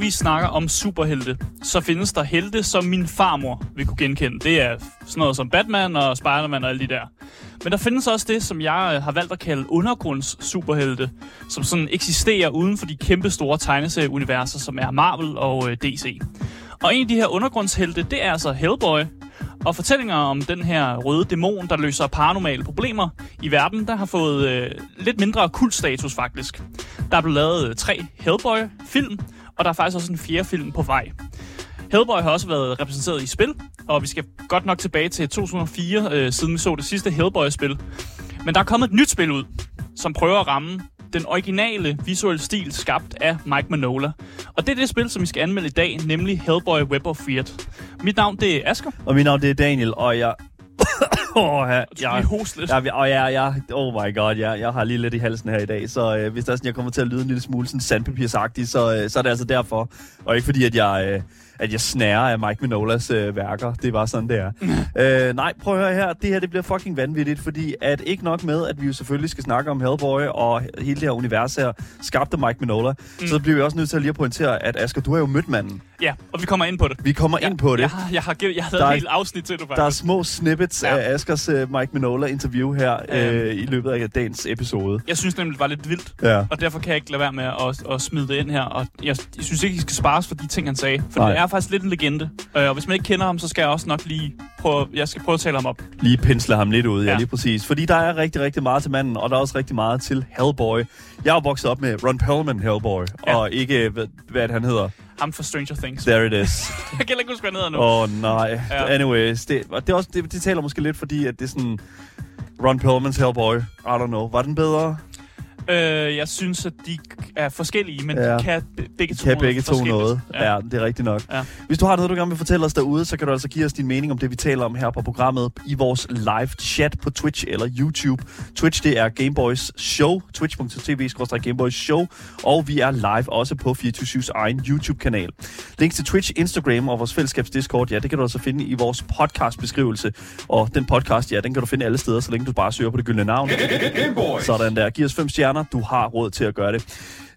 vi snakker om superhelte, så findes der helte, som min farmor vil kunne genkende. Det er sådan noget som Batman og Spider-Man og alle de der. Men der findes også det, som jeg øh, har valgt at kalde undergrunds superhelte, som sådan eksisterer uden for de kæmpe store tegneserieuniverser, som er Marvel og øh, DC. Og en af de her undergrundshelte, det er altså Hellboy. Og fortællinger om den her røde dæmon, der løser paranormale problemer i verden, der har fået øh, lidt mindre kultstatus faktisk. Der er blevet lavet øh, tre Hellboy-film, og der er faktisk også en fjerde film på vej. Hellboy har også været repræsenteret i spil, og vi skal godt nok tilbage til 2004, øh, siden vi så det sidste Hellboy-spil. Men der er kommet et nyt spil ud, som prøver at ramme den originale visuelle stil skabt af Mike Manola. Og det er det spil, som vi skal anmelde i dag, nemlig Hellboy Web of Fear. Mit navn det er Asker. Og mit navn det er Daniel, og jeg... oh, jeg, jeg, jeg, jeg, og jeg, jeg, oh my god, jeg, jeg har lige lidt i halsen her i dag, så øh, hvis der er sådan, jeg kommer til at lyde en lille smule sådan sandpapirsagtig, så, øh, så er det altså derfor. Og ikke fordi, at jeg... Øh, at jeg snærer af Mike Minolas øh, værker. Det var sådan, det er. øh, nej, prøv at høre her. Det her det bliver fucking vanvittigt, fordi at ikke nok med, at vi jo selvfølgelig skal snakke om Hellboy og hele det her univers her, skabte Mike Minola, mm. så bliver vi også nødt til at lige at pointere, at Asger, du har jo mødt manden. Ja, og vi kommer ind på det. Vi kommer ja, ind på det. Jeg har, jeg har, jeg har lavet et helt afsnit til det, faktisk. Der er små snippets ja. af Askers uh, Mike Minola-interview her øh, øh, i løbet af dagens episode. Jeg synes nemlig, det var lidt vildt, ja. og derfor kan jeg ikke lade være med at, at smide det ind her. Og jeg, jeg synes ikke, I skal spares for de ting, han sagde, for Nej. det er faktisk lidt en legende. Øh, og hvis man ikke kender ham, så skal jeg også nok lige prøve, jeg skal prøve at tale ham op. Lige pensle ham lidt ud, ja, ja lige præcis. Fordi der er rigtig, rigtig meget til manden, og der er også rigtig meget til Hellboy. Jeg er vokset op med Ron Perlman Hellboy, ja. og ikke, hvad, hvad han hedder. Ham for Stranger Things. There it is. jeg kan ikke huske, hvad han hedder nu. Åh, oh, nej. Ja. Anyways, det, det, er også, det, det taler måske lidt, fordi at det er sådan... Ron Perlmans Hellboy, I don't know. Var den bedre? Øh, jeg synes, at de er forskellige, men ja. de kan begge to, kan begge to noget. Ja. ja, det er rigtigt nok. Ja. Hvis du har noget, du gerne vil fortælle os derude, så kan du altså give os din mening om det, vi taler om her på programmet i vores live chat på Twitch eller YouTube. Twitch, det er Gameboys Show, twitch.tv-gameboys Show, og vi er live også på 24 egen YouTube-kanal. Links til Twitch, Instagram og vores fællesskabs Discord, ja, det kan du altså finde i vores podcast-beskrivelse. Og den podcast, ja, den kan du finde alle steder, så længe du bare søger på det gyldne navn. Sådan der. Giv os fem stjerner stjerner. Du har råd til at gøre det.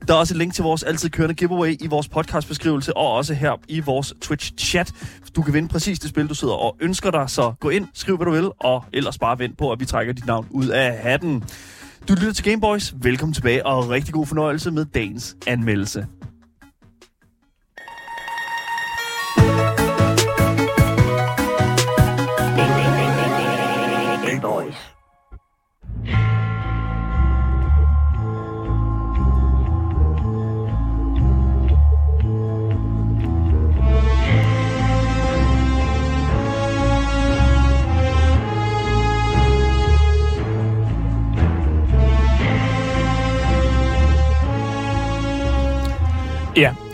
Der er også et link til vores altid kørende giveaway i vores podcastbeskrivelse, og også her i vores Twitch-chat. Du kan vinde præcis det spil, du sidder og ønsker dig, så gå ind, skriv hvad du vil, og ellers bare vent på, at vi trækker dit navn ud af hatten. Du lytter til Gameboys. Velkommen tilbage, og rigtig god fornøjelse med dagens anmeldelse. Ja,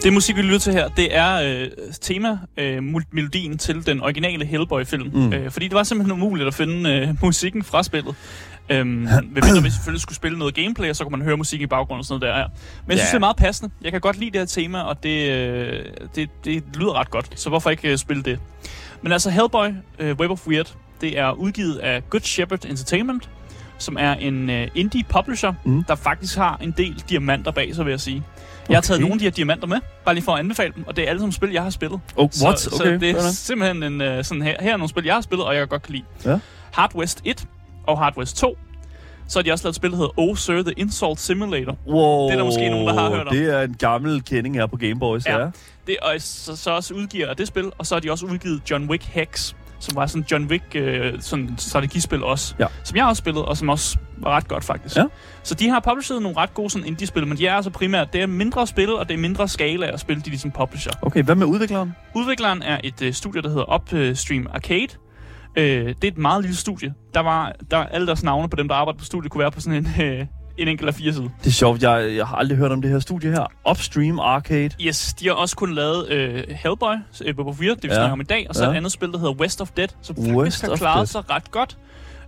det musik, vi lytter til her, det er øh, tema, øh, melodien til den originale Hellboy-film. Mm. Øh, fordi det var simpelthen umuligt at finde øh, musikken fra spillet. Øhm, mindre vi selvfølgelig skulle spille noget gameplay, og så kunne man høre musik i baggrunden og sådan noget der. Ja. Men jeg synes, yeah. det er meget passende. Jeg kan godt lide det her tema, og det, øh, det, det lyder ret godt. Så hvorfor ikke øh, spille det? Men altså, Hellboy, øh, Web of Weird, det er udgivet af Good Shepherd Entertainment, som er en øh, indie publisher, mm. der faktisk har en del diamanter bag sig, vil jeg sige. Jeg har taget nogle af de her diamanter med, bare lige for at anbefale dem, og det er alle sammen spil, jeg har spillet. Oh, what? Så, okay. så det er simpelthen en, uh, sådan her, her er nogle spil, jeg har spillet, og jeg godt kan lide. Ja. Hard West 1 og Hard West 2. Så har de også lavet et spil, der hedder Oh Sir, The Insult Simulator. Wow, det er der måske nogen, der har hørt om. Det er en gammel kending her på Game Boys, ja. ja. Det, og så, så også udgiver det spil, og så har de også udgivet John Wick Hex, som var sådan John Wick øh, sådan strategispil også, ja. som jeg også spillet, og som også var ret godt faktisk. Ja. Så de har published nogle ret gode sådan indie-spil, men de er altså primært, det er mindre spil, og det er mindre skala at spille, de ligesom publisher. Okay, hvad med udvikleren? Udvikleren er et øh, studie, der hedder Upstream Arcade. Øh, det er et meget lille studie. Der var der, alle deres navne på dem, der arbejder på studiet, kunne være på sådan en, øh, en enkelt af fire side. Det er sjovt, jeg, jeg har aldrig hørt om det her studie her. Upstream Arcade. Yes, de har også kun lavet øh, Hellboy, øh, på 4, det vi ja. snakker om i dag, og så ja. et andet spil, der hedder West of Dead, som faktisk West har klaret sig ret godt.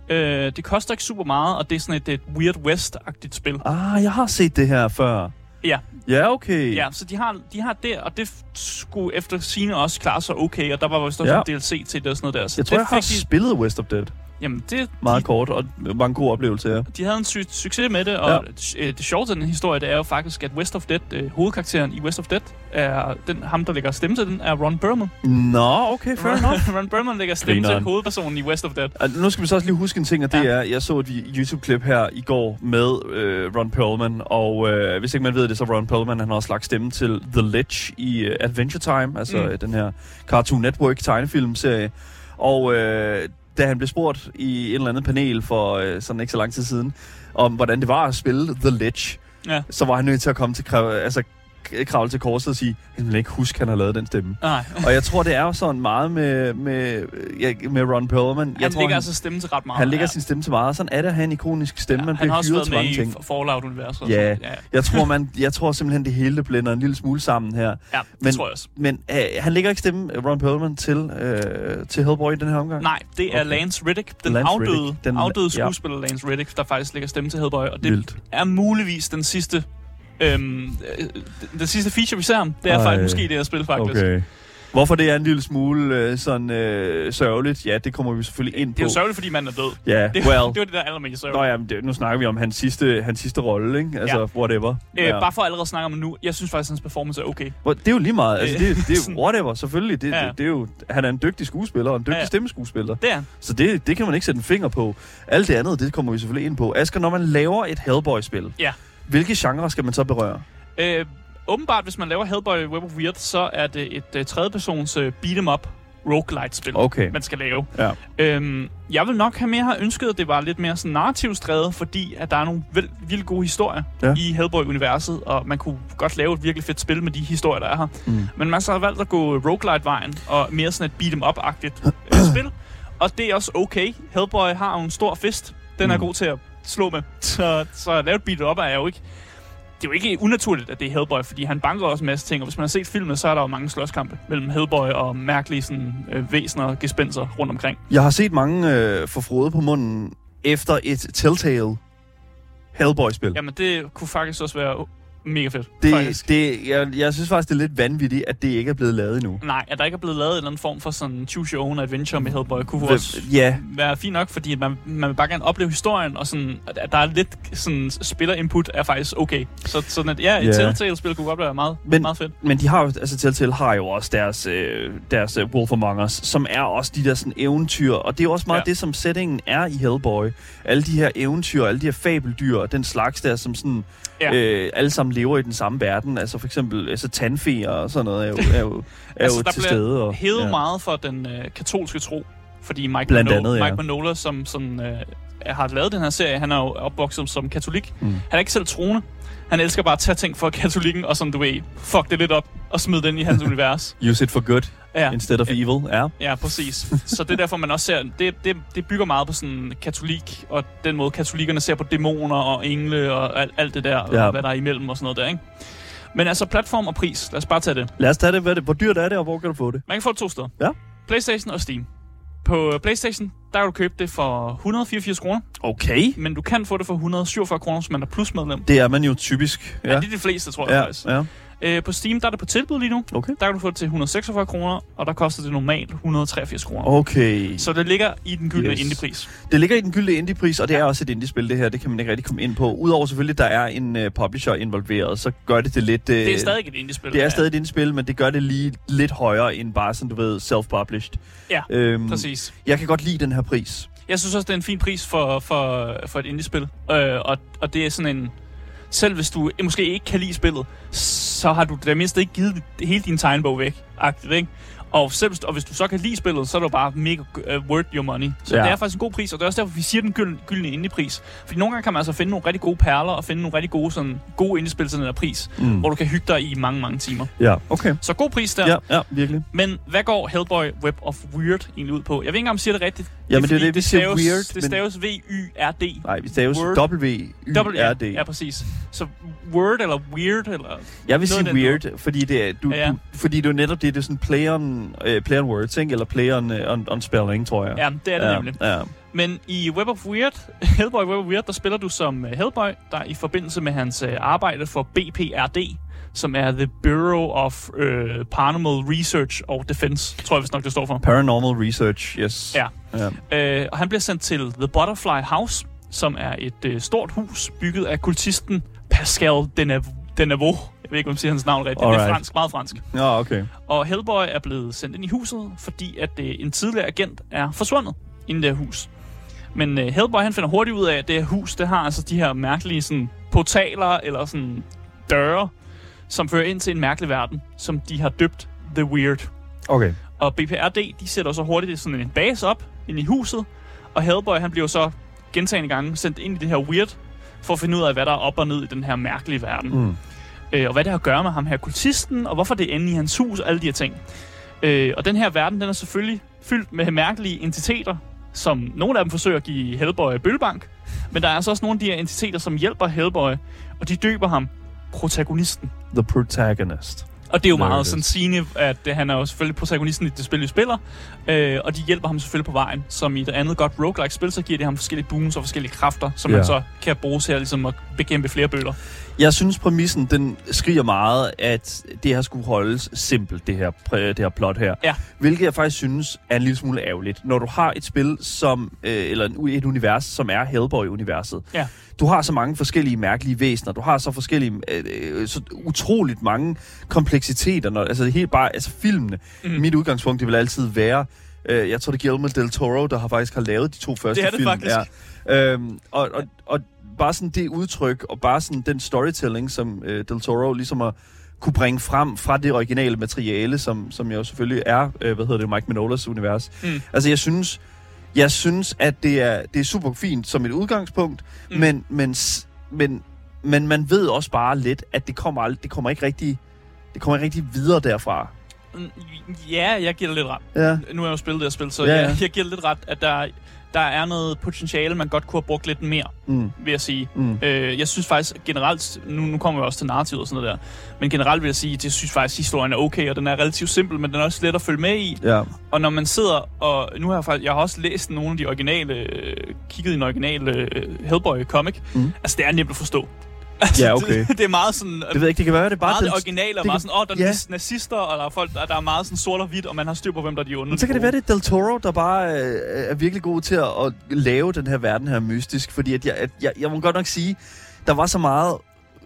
Øh, det koster ikke super meget, og det er sådan et, et Weird West-agtigt spil. Ah, jeg har set det her før. Ja. Ja, okay. Ja, så de har, de har det, og det skulle efter sine også klare sig okay, og der var vist også ja. en DLC til det og sådan noget der. Så jeg tror, det jeg har de... spillet West of Dead. Jamen, det... Meget de, kort, og mange gode oplevelser, ja. De havde en sy- succes med det, og ja. det, det sjove til den historie, det er jo faktisk, at West of Dead, øh, hovedkarakteren i West of Dead, er den, ham, der lægger stemme til den, er Ron Perlman. Nå, okay, fair enough. Ron Perlman lægger stemme til hovedpersonen i West of Dead. Altså, nu skal vi så også lige huske en ting, og det ja. er, jeg så et YouTube-klip her i går med øh, Ron Perlman, og øh, hvis ikke man ved det, så Ron Perlman, han har også lagt stemme til The Ledge i uh, Adventure Time, altså mm. den her Cartoon Network tegnefilmserie. Og øh, da han blev spurgt i en eller anden panel for øh, sådan ikke så lang tid siden, om hvordan det var at spille The Ledge, ja. så var han nødt til at komme til altså, kravle til korset og sige, han vil ikke huske, at han har lavet den stemme. Nej. og jeg tror, det er jo sådan meget med, med, ja, med Ron Perlman. Han jeg tror, lægger han, altså stemme til ret meget. Han lægger ja. sin stemme til meget. Sådan er det at have en ikonisk stemme. Ja, man bliver hyret til mange ting. Han har også Fallout-universet. Ja, ja, jeg tror, man, jeg tror simpelthen, det hele blænder en lille smule sammen her. Ja, det men, tror jeg også. Men uh, han lægger ikke stemme, Ron Perlman, til, uh, til Hellboy i den her omgang? Nej, det er okay. Lance Riddick, den Lance afdøde, Riddick. Den, afdøde skuespiller ja. Lance Riddick, der faktisk lægger stemme til Hellboy. Og det Vildt. er muligvis den sidste Øhm, øh, det sidste feature, vi ser ham, det er Ej, faktisk måske det her spil, faktisk. Okay. Hvorfor det er en lille smule øh, sådan øh, sørgeligt, ja, det kommer vi selvfølgelig ind på. Det er jo sørgeligt, fordi manden er død. Ja, yeah, det, well. det var det der allermest sørgeligt. Nå ja, det, nu snakker vi om hans sidste, hans sidste rolle, ikke? Altså, ja. whatever. Øh, ja. Bare for allerede at snakke om nu, jeg synes faktisk, hans performance er okay. Det er jo lige meget, altså, det, det er whatever, selvfølgelig. Det, ja. det, det, er jo, han er en dygtig skuespiller, og en dygtig ja. stemmeskuespiller. Det er Så det, det kan man ikke sætte en finger på. Alt det andet, det kommer vi selvfølgelig ind på. Asger, når man laver et Hellboy-spil, ja. Hvilke genre skal man så berøre? Øh, åbenbart, hvis man laver Hellboy Web of Weird, så er det et uh, tredjepersons uh, beat'em up roguelite-spil, okay. man skal lave. Ja. Øhm, jeg vil nok have mere have ønsket, at det var lidt mere sådan narrativstrevet, fordi at der er nogle vildt, vildt gode historier ja. i Hellboy-universet, og man kunne godt lave et virkelig fedt spil med de historier, der er her. Mm. Men man så har valgt at gå roguelite-vejen, og mere sådan et beat'em up-agtigt øh, spil. Og det er også okay. Hellboy har jo en stor fest. Den er mm. god til at slå med. Så, så at lave et beat'em up er jo ikke det er jo ikke unaturligt, at det er Hellboy, fordi han banker også en masse ting, og hvis man har set filmen, så er der jo mange slåskampe mellem Hellboy og mærkelige sådan, øh, væsener og gespenser rundt omkring. Jeg har set mange øh, forfrode på munden efter et Telltale Hellboy-spil. Jamen, det kunne faktisk også være mega fedt. Det, det, jeg, jeg synes faktisk, det er lidt vanvittigt, at det ikke er blevet lavet endnu. Nej, at der ikke er blevet lavet en eller anden form for sådan choose your own adventure med Hellboy, kunne Hvem, også ja. være fint nok, fordi man, man vil bare gerne opleve historien, og sådan, at der er lidt sådan, spiller-input er faktisk okay. Så sådan at, ja, et yeah. Telltale-spil kunne godt være meget, men, meget fedt. Men de har altså Telltale har jo også deres, øh, deres uh, Wolf Among Us, som er også de der sådan eventyr, og det er også meget ja. det, som settingen er i Hellboy. Alle de her eventyr, alle de her fabeldyr, den slags der, som sådan ja. øh, alle sammen lever i den samme verden. Altså for eksempel altså tandfe og sådan noget er jo, er jo, er altså, jo til stede. Og, hævet ja. meget for den øh, katolske tro. Fordi Mike, Blandt Manola, andet, ja. Mike Manola, som, som øh, har lavet den her serie, han er jo opvokset som katolik. Mm. Han er ikke selv troende. Han elsker bare at tage ting fra katolikken og sådan, du ved, fuck det lidt op og smide den i hans univers. Use it for good ja. instead of evil, ja. Ja, præcis. Så det er derfor, man også ser, det, det, det bygger meget på sådan katolik, og den måde katolikkerne ser på dæmoner og engle og alt, alt det der, ja. og hvad der er imellem og sådan noget der, ikke? Men altså platform og pris, lad os bare tage det. Lad os tage det. Hvad det. Hvor dyrt er det, og hvor kan du få det? Man kan få det to steder. Ja. Playstation og Steam. På PlayStation, der kan du købe det for 184 kroner. Okay. Men du kan få det for 147 kroner, hvis man er plusmedlem. Det er man jo typisk. Ja, ja det er de fleste, tror jeg ja, faktisk. Ja. Øh, på Steam, der er det på tilbud lige nu. Okay. Der kan du få det til 146 kroner, og der koster det normalt 183 kroner. Okay. Så det ligger i den gyldne yes. indie-pris. Det ligger i den gyldne indie-pris, og det ja. er også et indie-spil, det her. Det kan man ikke rigtig komme ind på. Udover selvfølgelig, der er en uh, publisher involveret, så gør det det lidt... Uh, det er stadig et indie-spil. Det er stadig et indie-spil, men det gør det lige lidt højere end bare sådan, du ved, self-published. Ja, øhm, præcis. Jeg kan godt lide den her pris. Jeg synes også, det er en fin pris for, for, for et indie-spil. Øh, og, og det er sådan en selv hvis du måske ikke kan lide spillet, så har du da mindst ikke givet hele din tegnbog væk. Agtigt, ikke? Og, selv, og hvis du så kan lide spillet, så er det bare mega uh, worth your money. Så ja. det er faktisk en god pris, og det er også derfor, vi siger den gyldne, gyldne indie-pris. Fordi nogle gange kan man altså finde nogle rigtig gode perler, og finde nogle rigtig gode, sådan, gode indie-spil til den der pris, mm. hvor du kan hygge dig i mange, mange timer. Ja, okay. Så god pris der. Ja, ja, virkelig. Men hvad går Hellboy Web of Weird egentlig ud på? Jeg ved ikke engang, om jeg siger det rigtigt. Ja, men det er det, vi det siger staves, weird. Det staves V-Y-R-D. Nej, vi staves W-Y-R-D. Ja, præcis. Så word eller weird? Eller jeg vil sige weird, fordi det er, du, ja, ja. du, fordi det er netop det, det er sådan play on, uh, play on words, ikke? eller play on, uh, on, on spelling, tror jeg. Ja, det er det ja, nemlig. Ja. Men i Web of Weird, Hellboy Web of Weird, der spiller du som uh, Hellboy, der i forbindelse med hans uh, arbejde for BPRD, som er The Bureau of uh, Paranormal Research og Defense, tror jeg vist nok, det står for. Paranormal Research, yes. Ja. ja. Uh, og han bliver sendt til The Butterfly House, som er et uh, stort hus bygget af kultisten Pascal Denavo. Jeg ved ikke, om man siger hans navn rigtigt. Alright. Det er fransk, meget fransk. Ja, okay. Og Hellboy er blevet sendt ind i huset, fordi at uh, en tidligere agent er forsvundet i det her hus. Men uh, Hellboy han finder hurtigt ud af, at det her hus, det har altså de her mærkelige sådan, portaler eller sådan døre, som fører ind til en mærkelig verden, som de har døbt The Weird. Okay. Og BPRD, de sætter så hurtigt sådan en base op ind i huset, og Hellboy han bliver så gentagende gange sendt ind i det her Weird, for at finde ud af, hvad der er op og ned i den her mærkelige verden. Mm. Øh, og hvad det har at gøre med ham her kultisten, og hvorfor det er inde i hans hus, og alle de her ting. Øh, og den her verden, den er selvfølgelig fyldt med mærkelige entiteter, som nogle af dem forsøger at give Hellboy bøllebank, men der er altså også nogle af de her entiteter, som hjælper Hellboy, og de døber ham protagonisten. The protagonist. Og det er jo meget sådan sigende, at han er jo selvfølgelig protagonisten i det spil, vi spiller. Øh, og de hjælper ham selvfølgelig på vejen. Som i et andet godt roguelike-spil, så giver de ham forskellige booms og forskellige kræfter, som yeah. han så kan bruge til at, ligesom, at bekæmpe flere bøller. Jeg synes, præmissen, den skriger meget, at det her skulle holdes simpelt, det her, det her plot her. Ja. Hvilket jeg faktisk synes er en lille smule ærgerligt. Når du har et spil, som, øh, eller et univers, som er Hellboy-universet. Ja. Du har så mange forskellige mærkelige væsener. Du har så forskellige, øh, øh så utroligt mange kompleksiteter. Når, altså helt bare, altså filmene. Mm. Mit udgangspunkt, det vil altid være, øh, jeg tror det er Guillermo del Toro, der har faktisk har lavet de to første film. Det er det film. faktisk. Ja. Øhm, og, og, og bare sådan det udtryk, og bare sådan den storytelling, som øh, Del Toro ligesom har kunne bringe frem fra det originale materiale, som, som jo selvfølgelig er, øh, hvad hedder det, Mike Minolas univers. Mm. Altså, jeg synes, jeg synes, at det er, det er super fint som et udgangspunkt, mm. men, men, men, men man ved også bare lidt, at det kommer, ald- det kommer ikke rigtig, det kommer ikke rigtig videre derfra. Mm, ja, jeg giver det lidt ret. Ja. Nu har jeg jo spillet det her spil, så ja, ja. Jeg, jeg giver det lidt ret, at der, der er noget potentiale, man godt kunne have brugt lidt mere, mm. vil jeg sige. Mm. Øh, jeg synes faktisk generelt, nu, nu kommer vi også til narrativ og sådan noget der, men generelt vil jeg sige, at jeg synes faktisk, at historien er okay, og den er relativt simpel, men den er også let at følge med i. Ja. Og når man sidder, og nu har jeg faktisk, jeg har også læst nogle af de originale, øh, kigget i den originale øh, Hellboy-comic, mm. altså det er nemt at forstå. Altså, ja, okay. det, det er meget sådan... Det ved jeg ikke, det kan være, det er bare... Meget det originale, og meget sådan, åh, oh, der er ja. nazister, og der er folk, der, der er meget sådan sort og hvidt, og man har styr på, hvem der er de onde. Men så kan det være, det er Del Toro, der bare øh, er virkelig god til at, at lave den her verden her mystisk, fordi at jeg, at jeg, jeg må godt nok sige, der var så meget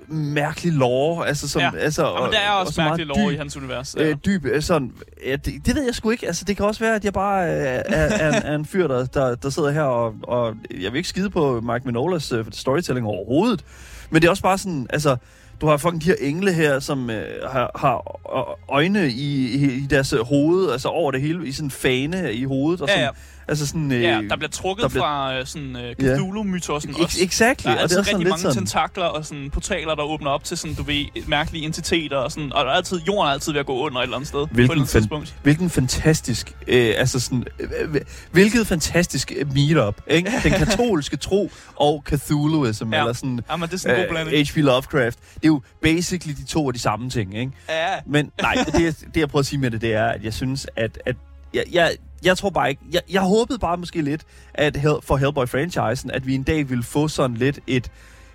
mærkelig lore, altså som, ja. altså, og, men der er også og mærkelig lore dyb, i hans univers. Ja. Øh, dyb, øh, sådan, ja, det, det, ved jeg sgu ikke, altså det kan også være, at jeg bare øh, er, er, er, en fyr, der, der, der sidder her, og, og jeg vil ikke skide på Mike Minolas uh, storytelling overhovedet, men det er også bare sådan, altså, du har fucking de her engle her, som øh, har, har øjne i, i, i deres hoved, altså over det hele, i sådan en fane i hovedet. Og sådan, ja, ja. Altså sådan, øh, ja, der bliver trukket der bliver... fra øh, sådan uh, Cthulhu-mytosen yeah. også. Exactly. Der er, og det er rigtig mange sådan... tentakler og sådan portaler, der åbner op til sådan, du ved, mærkelige entiteter. Og, sådan, og der er altid, jorden er altid ved at gå under et eller andet sted. Hvilken, på et eller andet tidspunkt. hvilken fantastisk, øh, altså sådan, øh, hvilket fantastisk meetup, ikke? Den katolske tro og Cthulhuism, ja. eller sådan, ja, men det er sådan en god blanding. H.P. Lovecraft. Det er jo basically de to af de samme ting, ikke? Ja. Men nej, det, det jeg prøver at sige med det, det er, at jeg synes, at, at jeg, jeg, jeg tror bare ikke... Jeg, jeg håbede bare måske lidt, at for Hellboy-franchisen, at vi en dag ville få sådan lidt et...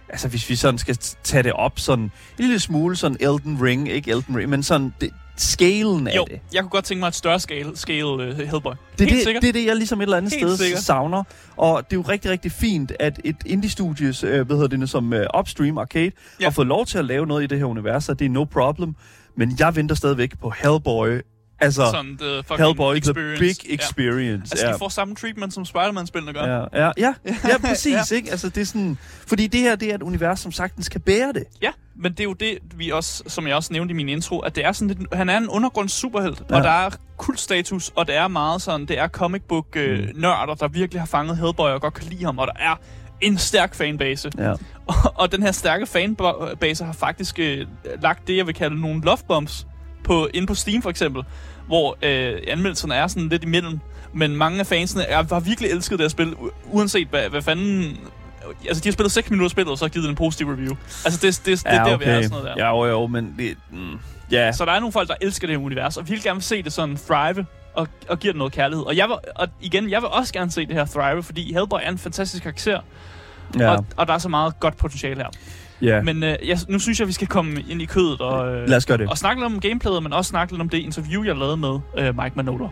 Altså, hvis vi sådan skal tage det op sådan en lille smule sådan Elden Ring, ikke Elden Ring, men sådan det, scalen af jo, det. jeg kunne godt tænke mig et større scale, scale uh, Hellboy. Det er Helt det, det er det, jeg ligesom et eller andet Helt sted sikkert. savner. Og det er jo rigtig, rigtig fint, at et indie-studios, øh, hvad hedder det, som uh, Upstream Arcade, ja. har fået lov til at lave noget i det her univers, og det er no problem. Men jeg venter stadigvæk på Hellboy Altså, Sådan the fucking Hellboy, experience. the big experience. Ja. Altså, ja. de får samme treatment, som Spider-Man-spillene gør. Ja, ja, ja, ja præcis, ja. ikke? Altså, det er sådan... Fordi det her, det er et univers, som sagtens kan bære det. Ja, men det er jo det, vi også, som jeg også nævnte i min intro, at det er sådan lidt, han er en undergrunds superhelt, ja. og der er kultstatus, og det er meget sådan, det er comic book øh, mm. nørder, der virkelig har fanget Hellboy og godt kan lide ham, og der er en stærk fanbase. Ja. Og, og den her stærke fanbase har faktisk øh, lagt det, jeg vil kalde nogle love bombs på, inde på Steam for eksempel, hvor øh, anmeldelserne er sådan lidt imellem. Men mange af fansene er, har virkelig elsket det her spil, uanset hvad, hvad fanden Altså, de har spillet 6 minutter spillet, og så har givet en positiv review. Altså, det, det, det, ja, det er der, okay. vi er sådan noget der. Ja, jo, jo, men det... Mm, yeah. Så der er nogle folk, der elsker det her univers, og vil gerne vil se det sådan thrive, og, og giver det noget kærlighed. Og, jeg vil, og igen, jeg vil også gerne se det her thrive, fordi Hellboy er en fantastisk karakter, ja. og, og der er så meget godt potentiale her. Yeah. Men øh, jeg, nu synes jeg, vi skal komme ind i kødet og, øh, Lad os gøre det. og snakke lidt om gameplayet, men også snakke lidt om det interview, jeg lavede med øh, Mike Manola.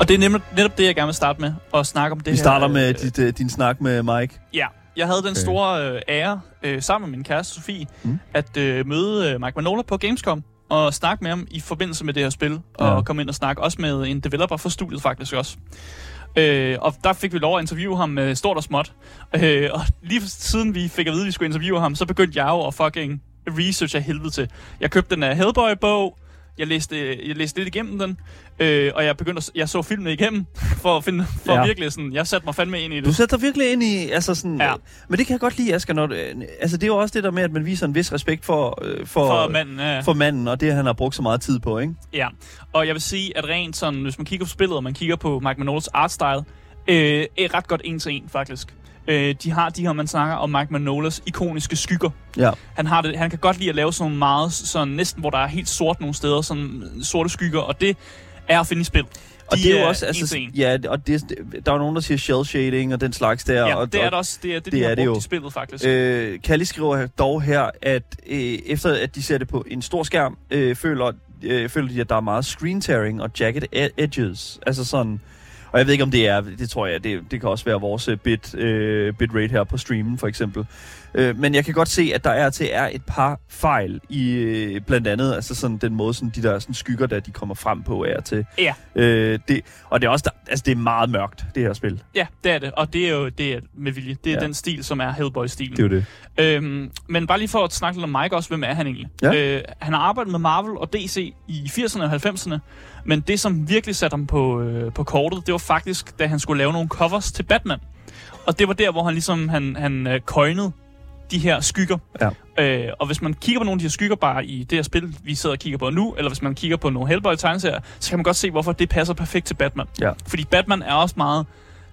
Og det er netop, netop det, jeg gerne vil starte med, at snakke om det Vi her. Vi starter med øh, dit, uh, din snak med Mike. Ja, jeg havde den store øh, ære, øh, sammen med min kæreste Sofie, mm. at øh, møde øh, Mike Manola på Gamescom og snakke med ham i forbindelse med det her spil, ja. og komme ind og snakke også med en developer for studiet faktisk også. Øh, og der fik vi lov at interviewe ham med stort og småt. Øh, og lige siden vi fik at vide, at vi skulle interviewe ham, så begyndte jeg jo at fucking research af helvede til. Jeg købte den af Hellboy-bog, jeg læste, jeg læste lidt igennem den, øh, og jeg begyndte at, jeg så filmen igennem, for at finde, for ja. virkelig sådan, jeg satte mig fandme ind i det. Du sætter dig virkelig ind i, altså sådan, ja. men det kan jeg godt lide, Asger, når, altså det er jo også det der med, at man viser en vis respekt for, øh, for, for, manden, ja. for manden, og det han har brugt så meget tid på, ikke? Ja, og jeg vil sige, at rent sådan, hvis man kigger på spillet, og man kigger på Mike Manolas artstyle, øh, er ret godt en til en, faktisk. Øh, de har de her, man snakker om Mike Manolas ikoniske skygger. Ja. Han, har det, han kan godt lide at lave sådan meget, sådan næsten hvor der er helt sort nogle steder, sådan sorte skygger, og det er at finde i spil. Og de det er jo også, altså, ja, og det, der er nogen, der siger shell shading og den slags der. Ja, og, det er det også. Det er det, det de har brugt jo. i spillet, faktisk. Øh, Kalli skriver dog her, at øh, efter at de ser det på en stor skærm, øh, føler, øh, føler de, at der er meget screen tearing og jagged e- edges. Altså sådan, og jeg ved ikke, om det er, det tror jeg, det, det kan også være vores øh, bit, øh, bitrate her på streamen, for eksempel. Øh, men jeg kan godt se, at der er til er et par fejl i øh, blandt andet, altså sådan den måde, sådan de der sådan skygger, der de kommer frem på, er til. Ja. Øh, det, og det er også, der, altså det er meget mørkt, det her spil. Ja, det er det, og det er jo det er med vilje. Det er ja. den stil, som er Hellboy-stilen. Det er jo det. Øhm, men bare lige for at snakke lidt om Mike også, hvem er han egentlig? Ja. Øh, han har arbejdet med Marvel og DC i 80'erne og 90'erne, men det, som virkelig satte ham på, øh, på kortet, det var faktisk, da han skulle lave nogle covers til Batman. Og det var der, hvor han ligesom han, han øh, coinede de her skygger. Ja. Øh, og hvis man kigger på nogle af de her skygger bare i det her spil, vi sidder og kigger på nu, eller hvis man kigger på nogle Hellboy tegneserier, så kan man godt se, hvorfor det passer perfekt til Batman. Ja. Fordi Batman er også meget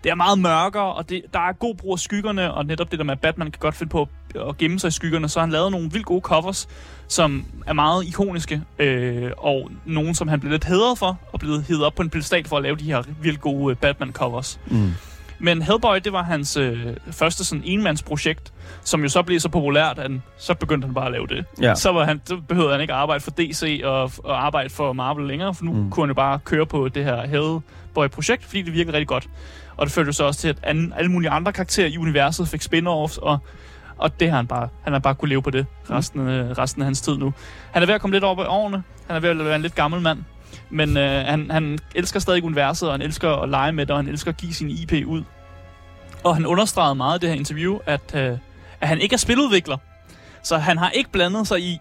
det er meget mørkere, og det, der er god brug af skyggerne, og netop det der med, at Batman kan godt finde på at gemme sig i skyggerne, så har han lavet nogle vildt gode covers, som er meget ikoniske, øh, og nogle, som han blev lidt hedret for, og blevet hedret op på en pedestal for at lave de her vildt gode øh, Batman-covers. Mm. Men Hellboy, det var hans øh, første sådan enmandsprojekt, som jo så blev så populært, at så begyndte han bare at lave det. Ja. Så, var han, så behøvede han ikke arbejde for DC og, og arbejde for Marvel længere, for nu mm. kunne han jo bare køre på det her Hellboy-projekt, fordi det virkede rigtig godt. Og det førte jo så også til, at an, alle mulige andre karakterer i universet fik spin-offs, og, og det har han bare, han har bare kunne leve på det resten, mm. resten af hans tid nu. Han er ved at komme lidt op i årene. Han er ved at være en lidt gammel mand. Men øh, han, han elsker stadig universet, og han elsker at lege med det, og han elsker at give sin IP ud. Og han understregede meget i det her interview, at, øh, at han ikke er spiludvikler. Så han har ikke blandet sig i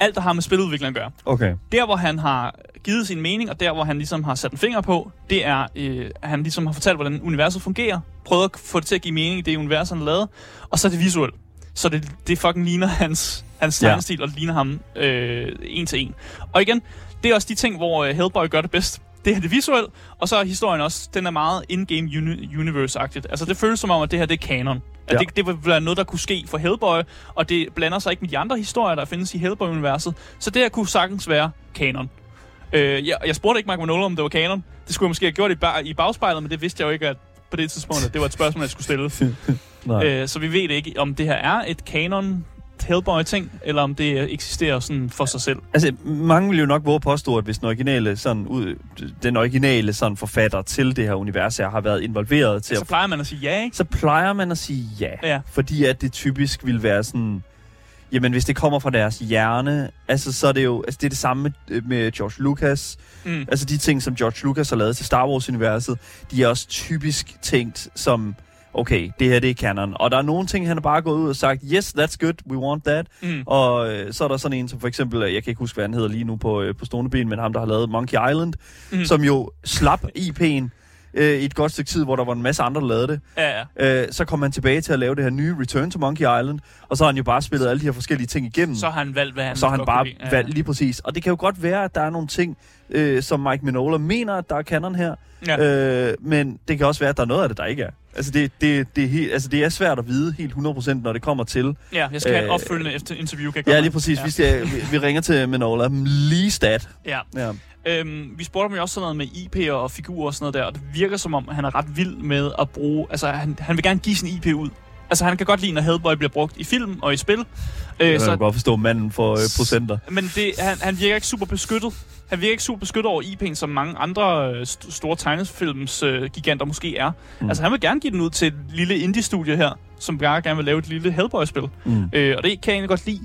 alt, der har med spiludviklingen at gøre. Okay. Der, hvor han har givet sin mening, og der, hvor han ligesom har sat en finger på, det er, øh, at han ligesom har fortalt, hvordan universet fungerer, prøvet at få det til at give mening i det univers, han lavet, og så er det visuelt. Så det, det fucking ligner hans, hans tegnestil, ja. og det ligner ham øh, en til en. Og igen, det er også de ting, hvor øh, Hellboy gør det bedst. Det er det visuelle, og så er historien også, den er meget in-game uni- universe-agtigt. Altså det føles som om, at det her det er kanon. At ja. det, det vil være noget, der kunne ske for Hellboy, og det blander sig ikke med de andre historier, der findes i Hellboy-universet. Så det her kunne sagtens være kanon. Øh, jeg, jeg spurgte ikke Mark Manolo, om det var kanon. Det skulle jeg måske have gjort i, ba- i bagspejlet, men det vidste jeg jo ikke, at på det tidspunkt, at det var et spørgsmål, jeg skulle stille. øh, så vi ved ikke, om det her er et kanon Hellboy-ting, eller om det eksisterer sådan for sig selv. Altså, mange vil jo nok våge påstå, at hvis den originale, sådan, ud, den originale sådan, forfatter til det her univers her har været involveret til at... Så plejer man at sige ja, ikke? Så plejer man at sige ja. ja. Fordi at det typisk vil være sådan... Jamen, hvis det kommer fra deres hjerne, altså, så er det jo... Altså, det er det samme med, med George Lucas. Mm. Altså, de ting, som George Lucas har lavet til Star Wars-universet, de er også typisk tænkt som okay, det her det er canon. Og der er nogle ting, han har bare gået ud og sagt, yes, that's good, we want that. Mm. Og øh, så er der sådan en som for eksempel, jeg kan ikke huske, hvad han hedder lige nu på, øh, på stående ben, men ham, der har lavet Monkey Island, mm. som jo slap IP'en øh, i et godt stykke tid, hvor der var en masse andre, der lavede det. Ja, ja. Øh, så kom han tilbage til at lave det her nye Return to Monkey Island, og så har han jo bare spillet alle de her forskellige ting igennem. Så har han valgt, hvad han Så har han bare ja. valgt lige præcis. Og det kan jo godt være, at der er nogle ting, øh, som Mike Minola mener, at der er kanon her. Ja. Øh, men det kan også være, at der er noget af det, der ikke er. Altså det, det, det, er helt, altså det er svært at vide helt 100%, når det kommer til... Ja, jeg skal øh, have et øh, opfølgende efter interview. Kan ja, lige præcis. Ja. Vi, skal, vi, vi ringer til Minola lige stat. Ja. ja. Øhm, vi spurgte ham jo også sådan noget med IP'er og figurer og sådan noget der, og det virker som om, han er ret vild med at bruge... Altså, han, han vil gerne give sin IP ud. Altså, han kan godt lide, når Hellboy bliver brugt i film og i spil. Øh, jeg kan godt forstå manden for øh, procenter. Men det, han, han virker ikke super beskyttet. Han virker ikke super beskyttet over IP'en, som mange andre øh, st- store tegnefilms øh, giganter måske er. Mm. Altså, han vil gerne give den ud til et lille indie-studie her, som bare gerne vil lave et lille Hellboy-spil. Mm. Øh, og det kan jeg egentlig godt lide.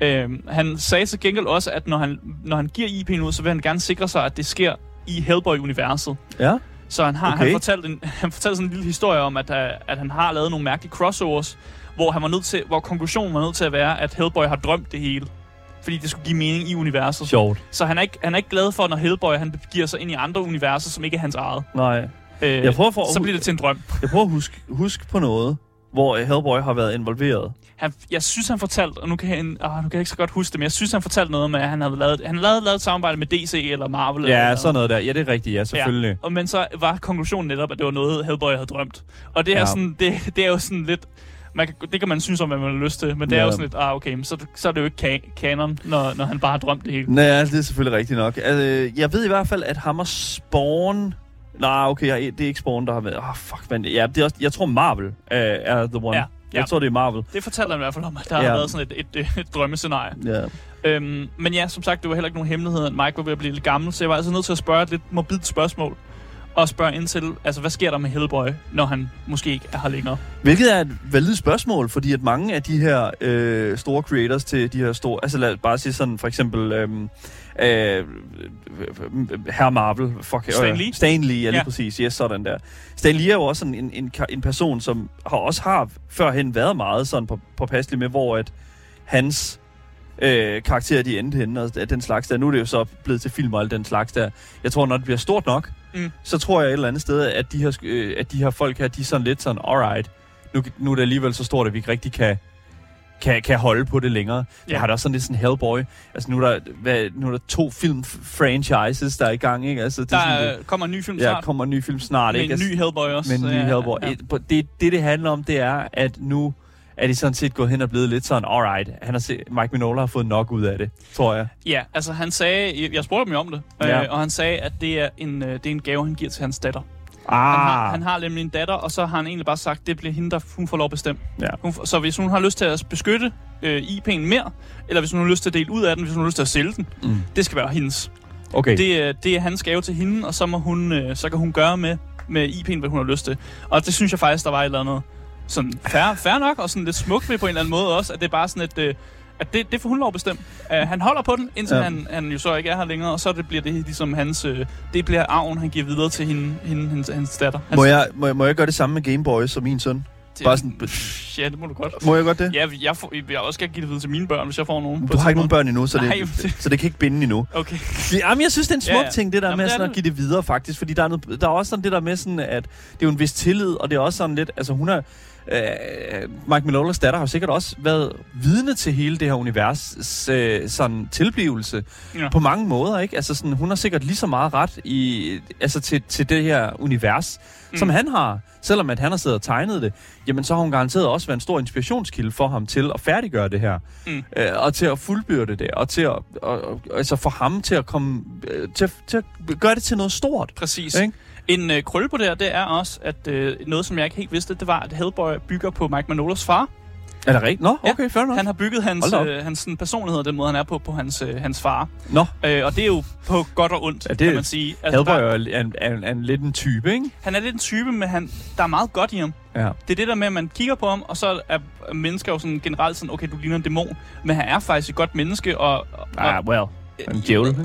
Øh, han sagde til gengæld også, at når han, når han giver IP'en ud, så vil han gerne sikre sig, at det sker i Hellboy-universet. Ja. Så han har okay. han fortalt en, han fortalte sådan en lille historie om, at, øh, at han har lavet nogle mærkelige crossovers, hvor han var nødt til, hvor konklusionen var nødt til at være, at Hellboy har drømt det hele. Fordi det skulle give mening i universet. Sjovt. Så han er ikke, han er ikke glad for, når Hellboy han giver sig ind i andre universer, som ikke er hans eget. Nej. Øh, jeg prøver for, så bliver det til en drøm. Jeg prøver at huske, huske på noget, hvor Hellboy har været involveret. Han, jeg synes, han fortalte, og nu kan, jeg, åh, nu kan jeg ikke så godt huske det, men jeg synes, han fortalte noget med, at han havde lavet, han havde lavet et samarbejde med DC eller Marvel. Ja, eller sådan noget der. Ja, det er rigtigt, ja, selvfølgelig. Ja. Og, men så var konklusionen netop, at det var noget, Hellboy havde drømt. Og det er, ja. sådan, det, det er jo sådan lidt... Man kan, det kan man synes om, hvad man har lyst til, men det ja. er jo sådan lidt, ah, okay, så, så er det jo ikke ka- kanon, når, når han bare har drømt det hele. Nej, det er selvfølgelig rigtigt nok. Altså, jeg ved i hvert fald, at Hammer Spawn Nej, okay, det er ikke Spawn, der har været... Åh, oh, fuck, men ja, det er også, jeg tror Marvel uh, er the one. Ja. Jeg tror, det er Marvel. Det fortæller han i hvert fald om, at der ja. har været sådan et, et, et, et drømmescenarie. Ja. Øhm, men ja, som sagt, det var heller ikke nogen hemmelighed, at Mike var ved at blive lidt gammel, så jeg var altså nødt til at spørge et lidt morbidt spørgsmål. Og spørge ind til, altså hvad sker der med Hellboy, når han måske ikke er her længere? Hvilket er et validt spørgsmål, fordi at mange af de her øh, store creators til de her store, altså lad os bare sige sådan, for eksempel øh, øh, Herr Marvel, fuck, Stan Lee. Stan Lee, ja lige ja. præcis, yes, sådan der. Stan Lee er jo også sådan en, en, en person, som har også har førhen været meget sådan på, påpasselig med, hvor at hans øh, karakterer, de endte henne, og den slags der. Nu er det jo så blevet til film og alt den slags der. Jeg tror, når det bliver stort nok, mm. så tror jeg et eller andet sted, at de her, øh, at de her folk her, de er sådan lidt sådan, alright, nu, nu er det alligevel så stort, at vi ikke rigtig kan kan, kan holde på det længere. Ja. Jeg har da også sådan lidt sådan Hellboy. Altså nu er der, hvad, nu er der to film-franchises, der er i gang, ikke? Altså, det der er sådan, det, kommer en ny film snart. Ja, kommer en ny film snart, med ikke? en ny Hellboy også. Med en ny ja, Hellboy. Ja. Det, det, det handler om, det er, at nu er de sådan set gået hen og blevet lidt sådan, alright, han har set, Mike Minola har fået nok ud af det, tror jeg. Ja, altså han sagde, jeg spurgte ham om det, ja. øh, og han sagde, at det er, en, øh, det er en gave, han giver til hans datter. Ah. Han, har, han har nemlig en datter, og så har han egentlig bare sagt, det bliver hende, der hun får lov at bestemme. Ja. Hun, så hvis hun har lyst til at beskytte øh, IP'en mere, eller hvis hun har lyst til at dele ud af den, hvis hun har lyst til at sælge den, mm. det skal være hendes. Okay. Det, det er hans gave til hende, og så, må hun, øh, så kan hun gøre med, med IP'en, hvad hun har lyst til. Og det synes jeg faktisk, der var et eller andet sådan fair, fair nok, og sådan lidt smukt ved på en eller anden måde også, at det er bare sådan et... Øh, at det, det får hun lov at bestemme. Uh, han holder på den, indtil ja. han, han jo så ikke er her længere, og så det bliver det ligesom hans... Uh, det bliver arven, han giver videre til hende, hende hans, hans datter. Hans, må, jeg, må, jeg, må jeg gøre det samme med Gameboy som min søn? Det, Bare sådan, ja, det må du godt. Må jeg godt det? Ja, jeg, får, jeg også gerne give det videre til mine børn, hvis jeg får nogen. Du har ikke nogen børn endnu, så, Nej, det, så det kan ikke binde endnu. Okay. Jamen, jeg synes, det er en smuk ja, ja. ting, det der Jamen, med sådan at give det videre, faktisk. Fordi der er, noget, der er også sådan det der med sådan, at det er jo en vis tillid, og det er også sådan lidt... Altså, hun er øh, Mike Minolas datter har sikkert også været vidne til hele det her univers øh, sådan tilblivelse ja. på mange måder, ikke? Altså sådan, hun har sikkert lige så meget ret i altså til, til det her univers, mm. som han har. Selvom at han har siddet og tegnet det, jamen så har hun garanteret også været en stor inspirationskilde for ham til at færdiggøre det her. Mm. Øh, og til at fuldbyrde det, og til at, og, og, altså for ham til at komme, øh, til, til at gøre det til noget stort. Præcis. Ikke? En øh, krølle på det her, det er også, at øh, noget, som jeg ikke helt vidste, det var, at Hellboy bygger på Mike Manolas far. Er det rigtigt? Nå, okay, ja, fair nok. Han har bygget hans, øh, hans sådan, personlighed, den måde, han er på, på hans, øh, hans far. Nå. Øh, og det er jo på godt og ondt, ja, det, kan man sige. Altså, Hellboy er, en, en, en, lidt en type, ikke? Han er lidt en type, men han, der er meget godt i ham. Ja. Det er det der med, at man kigger på ham, og så er mennesker jo sådan generelt sådan, okay, du ligner en dæmon. Men han er faktisk et godt menneske, og... og ah, well. En djævel.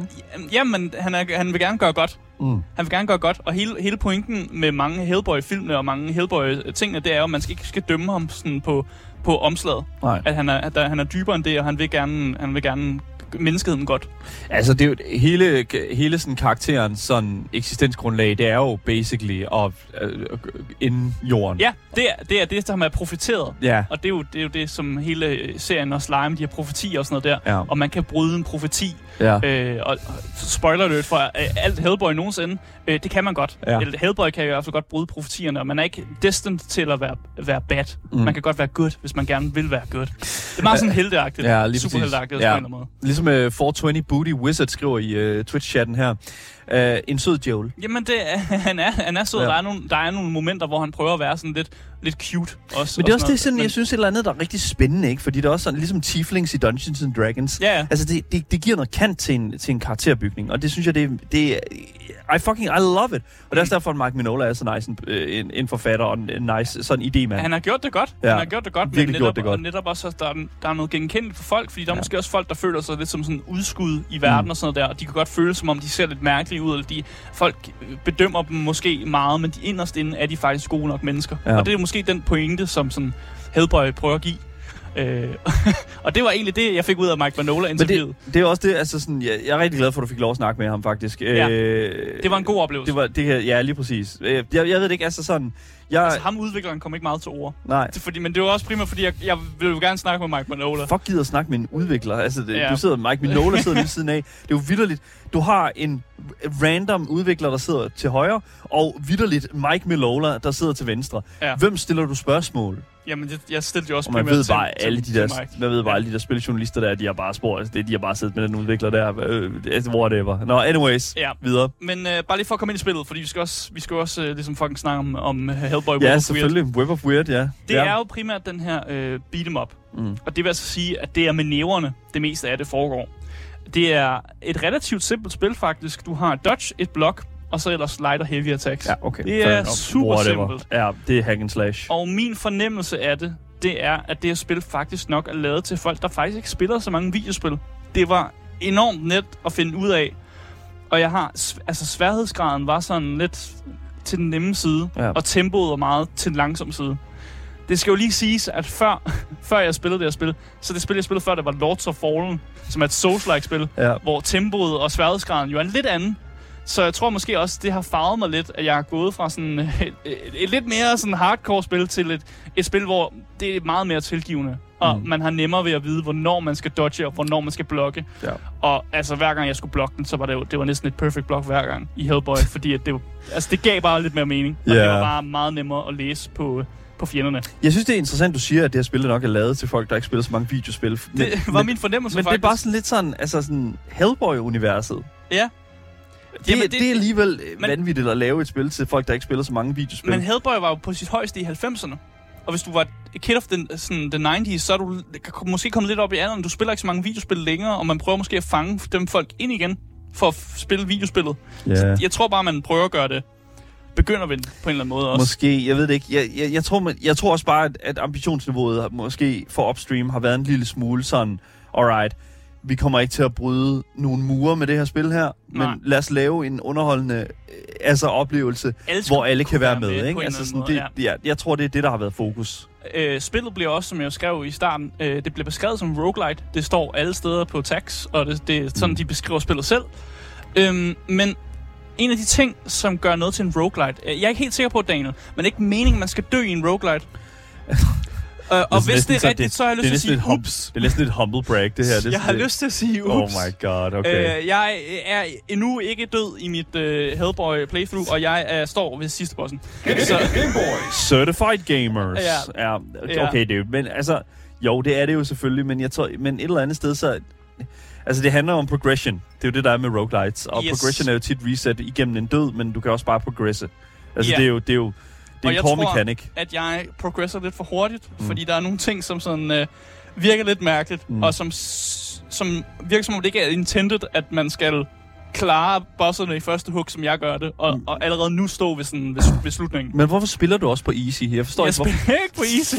Jamen, han, er, han vil gerne gøre godt. Mm. Han vil gerne gøre godt, og hele, hele pointen med mange Hellboy-filmene og mange Hellboy-tingene, det er jo, at man skal ikke skal dømme ham sådan på, på omslaget. Nej. At han er, at der, han er dybere end det, og han vil gerne, han vil gerne menneskeheden godt. Altså, det er jo hele, hele sådan karakteren sådan eksistensgrundlag, det er jo basically at, uh, inden jorden. Ja, det er det, er det som er profeteret. Ja. Og det er, jo, det er jo det, som hele serien og Slime, de har profetier og sådan noget der. Ja. Og man kan bryde en profeti. Ja. Øh, og spoiler alert for øh, alt Hellboy nogensinde, øh, det kan man godt. Ja. Hellboy kan i hvert fald godt bryde profetierne, og man er ikke destined til at være, være bad. Mm. Man kan godt være good, hvis man gerne vil være good. Det er meget sådan helteagtigt. Ja, lige Superhelteagtigt ja. på en eller anden måde. Ligesom uh, 420 Booty Wizard skriver i uh, Twitch-chatten her. Uh, en sød Joel. Jamen, det han, er, han er sød. Ja. Der, er nogle, der er nogle momenter, hvor han prøver at være sådan lidt, lidt cute. Også, Men det er og også det, sådan, noget. jeg synes, et eller andet, der er rigtig spændende, ikke? Fordi det er også sådan, ligesom Tieflings i Dungeons and Dragons. Ja, ja. Altså, det, det, det giver noget kant til en, til en karakterbygning, og det synes jeg, det, det I fucking, I love it. Og det er også derfor, at Mike Minola er så nice en, øh, en, en forfatter og en, en nice sådan idémand. Han har gjort det godt. Ja. Han har gjort det godt. Virkelig men gjort netop, det godt. Og netop også, at der er, der er noget genkendeligt for folk, fordi der er Ja. måske også folk, der føler sig lidt som sådan udskud i verden Mm. og sådan noget der, og de kan godt føle, som om de ser lidt mærkelige ud, eller de, folk bedømmer dem måske meget, men de inderst inde er de faktisk gode nok mennesker. Ja. Og det er måske den pointe, som sådan Hellboy prøver at give. Øh, og det var egentlig det, jeg fik ud af Mike Men Manola-interviewet. det, det er også det, altså sådan, jeg, jeg er rigtig glad for, at du fik lov at snakke med ham, faktisk. Ja. Øh, Det var en god oplevelse. Det var, det ja, lige præcis. Øh, Jeg, jeg ved det ikke, altså sådan... Jeg, Altså, ham udvikleren kom ikke meget til ord. nej, Det, fordi, men det var også primært, fordi jeg, jeg ville jo gerne snakke med Mike Manola. fuck gider at snakke med en udvikler. Altså, det, Ja. du sidder, Mike Minola sidder lige siden af. Det er jo vidderligt. Du har en random udvikler, der sidder til højre, og vidderligt Mike Minola, der sidder til venstre. Ja. Hvem stiller du spørgsmål? Jamen, det, jeg stillede jo også Og man ved bare, til, alle de der, man ved bare, alle de der spiljournalister der, de har bare spurgt, altså, det, de har bare siddet med den udvikler der, øh, altså, whatever. Nå, anyways, Ja. videre. Men øh, bare lige for at komme ind i spillet, fordi vi skal også, vi skal også øh, ligesom fucking snakke om, om Hellboy Web Ja, of Weird. selvfølgelig. Web of Weird, ja. Det ja. er jo primært den her øh, beat 'em up. Mm. Og det vil altså sige, at det er med næverne, det meste af det foregår. Det er et relativt simpelt spil faktisk. Du har dodge, et block, og så ellers light og heavy attacks. Ja, okay. Det er super Whatever. simpelt. Ja, det er hack and slash. Og min fornemmelse af det, det er, at det her spil faktisk nok er lavet til folk, der faktisk ikke spiller så mange videospil. Det var enormt net at finde ud af. Og jeg har, altså sværhedsgraden var sådan lidt til den nemme side, Ja. og tempoet var meget til den langsomme side. Det skal jo lige siges, at før, før jeg spillede det her spil, så det spil, jeg spillede før, det var Lords of Fallen, som er et Souls-like spil, Ja. hvor tempoet og sværhedsgraden jo er en lidt anden. Så jeg tror måske også, det har farvet mig lidt, at jeg er gået fra sådan et, et, et lidt mere sådan hardcore spil til et, et spil, hvor det er meget mere tilgivende. Og Mm. man har nemmere ved at vide, hvornår man skal dodge og hvornår man skal blokke. Ja. Og altså hver gang jeg skulle blokke den, så var det jo det var næsten et perfect block hver gang i Hellboy, fordi at det, altså, det gav bare lidt mere mening. Og Ja. det var bare meget nemmere at læse på, på fjenderne. Jeg synes, det er interessant, du siger, at det her spil nok er lavet til folk, der ikke spiller så mange videospil. Det men, var men, min fornemmelse men det faktisk. er bare sådan lidt sådan, altså sådan Hellboy-universet. Ja. Det, Jamen, det, det er alligevel men, men- vanvittigt at lave et spil til folk, der ikke spiller så mange videospil. Men Hellboy var jo på sit højeste i 90'erne. Og hvis du var et kid of the, sådan, the 90s, så er du måske kommet lidt op i alderen. Du spiller ikke så mange videospil længere, og man prøver måske at fange dem folk ind igen for at spille videospillet. ja. Jeg tror bare, man prøver at gøre det begyndervendt på en eller anden måde også. Måske, jeg ved det ikke. Jeg, jeg, jeg, tror, man, jeg tror også bare, at, at ambitionsniveauet måske for upstream har været en lille smule sådan, alright, vi kommer ikke til at bryde nogle mure med det her spil her, Nej. men lad os lave en underholdende øh, altså oplevelse, skulle hvor alle kan være med. ikke? Altså sådan, det, ja. jeg tror, det er det, der har været fokus. Øh, spillet bliver også, som jeg skrev i starten, øh, det bliver beskrevet som roguelite. Det står alle steder på tags, og det, det er sådan, Mm. de beskriver spillet selv. Øhm, men en af de ting, som gør noget til en roguelite, øh, jeg er ikke helt sikker på, Daniel, men ikke meningen, man skal dø i en roguelite. Øh, og hvis næsten det er rigtigt, så har jeg lyst til at sige, hum- ups. det er næsten et humble brag, det her. Det, Jeg har det, lyst til at sige, Oh ups. my god, okay. Øh, jeg er endnu ikke død i mit øh, Hellboy playthrough, og jeg øh, står ved sidste bossen. Så, Certified gamers. Ja. ja. Okay, det er jo- men altså, jo, det er det jo selvfølgelig, men jeg tror, men et eller andet sted, så... Altså, det handler om progression. Det er jo det, der er med roguelites. Og Yes. progression er jo tit reset igennem en død, men du kan også bare progresse. Altså, Ja. det er jo, det er jo det er Og en jeg core tror- mechanic. at jeg progresser lidt for hurtigt, Mm. fordi der er nogle ting, som sådan øh, virker lidt mærkeligt, Mm. og som, som virker som om det ikke er intended, at man skal klare bosserne i første hug, som jeg gør det, og, Mm. og allerede nu stå ved, sådan, ved, ved slutningen. Men hvorfor spiller du også på easy? Jeg forstår jeg ikke, hvorfor... spiller ikke på easy.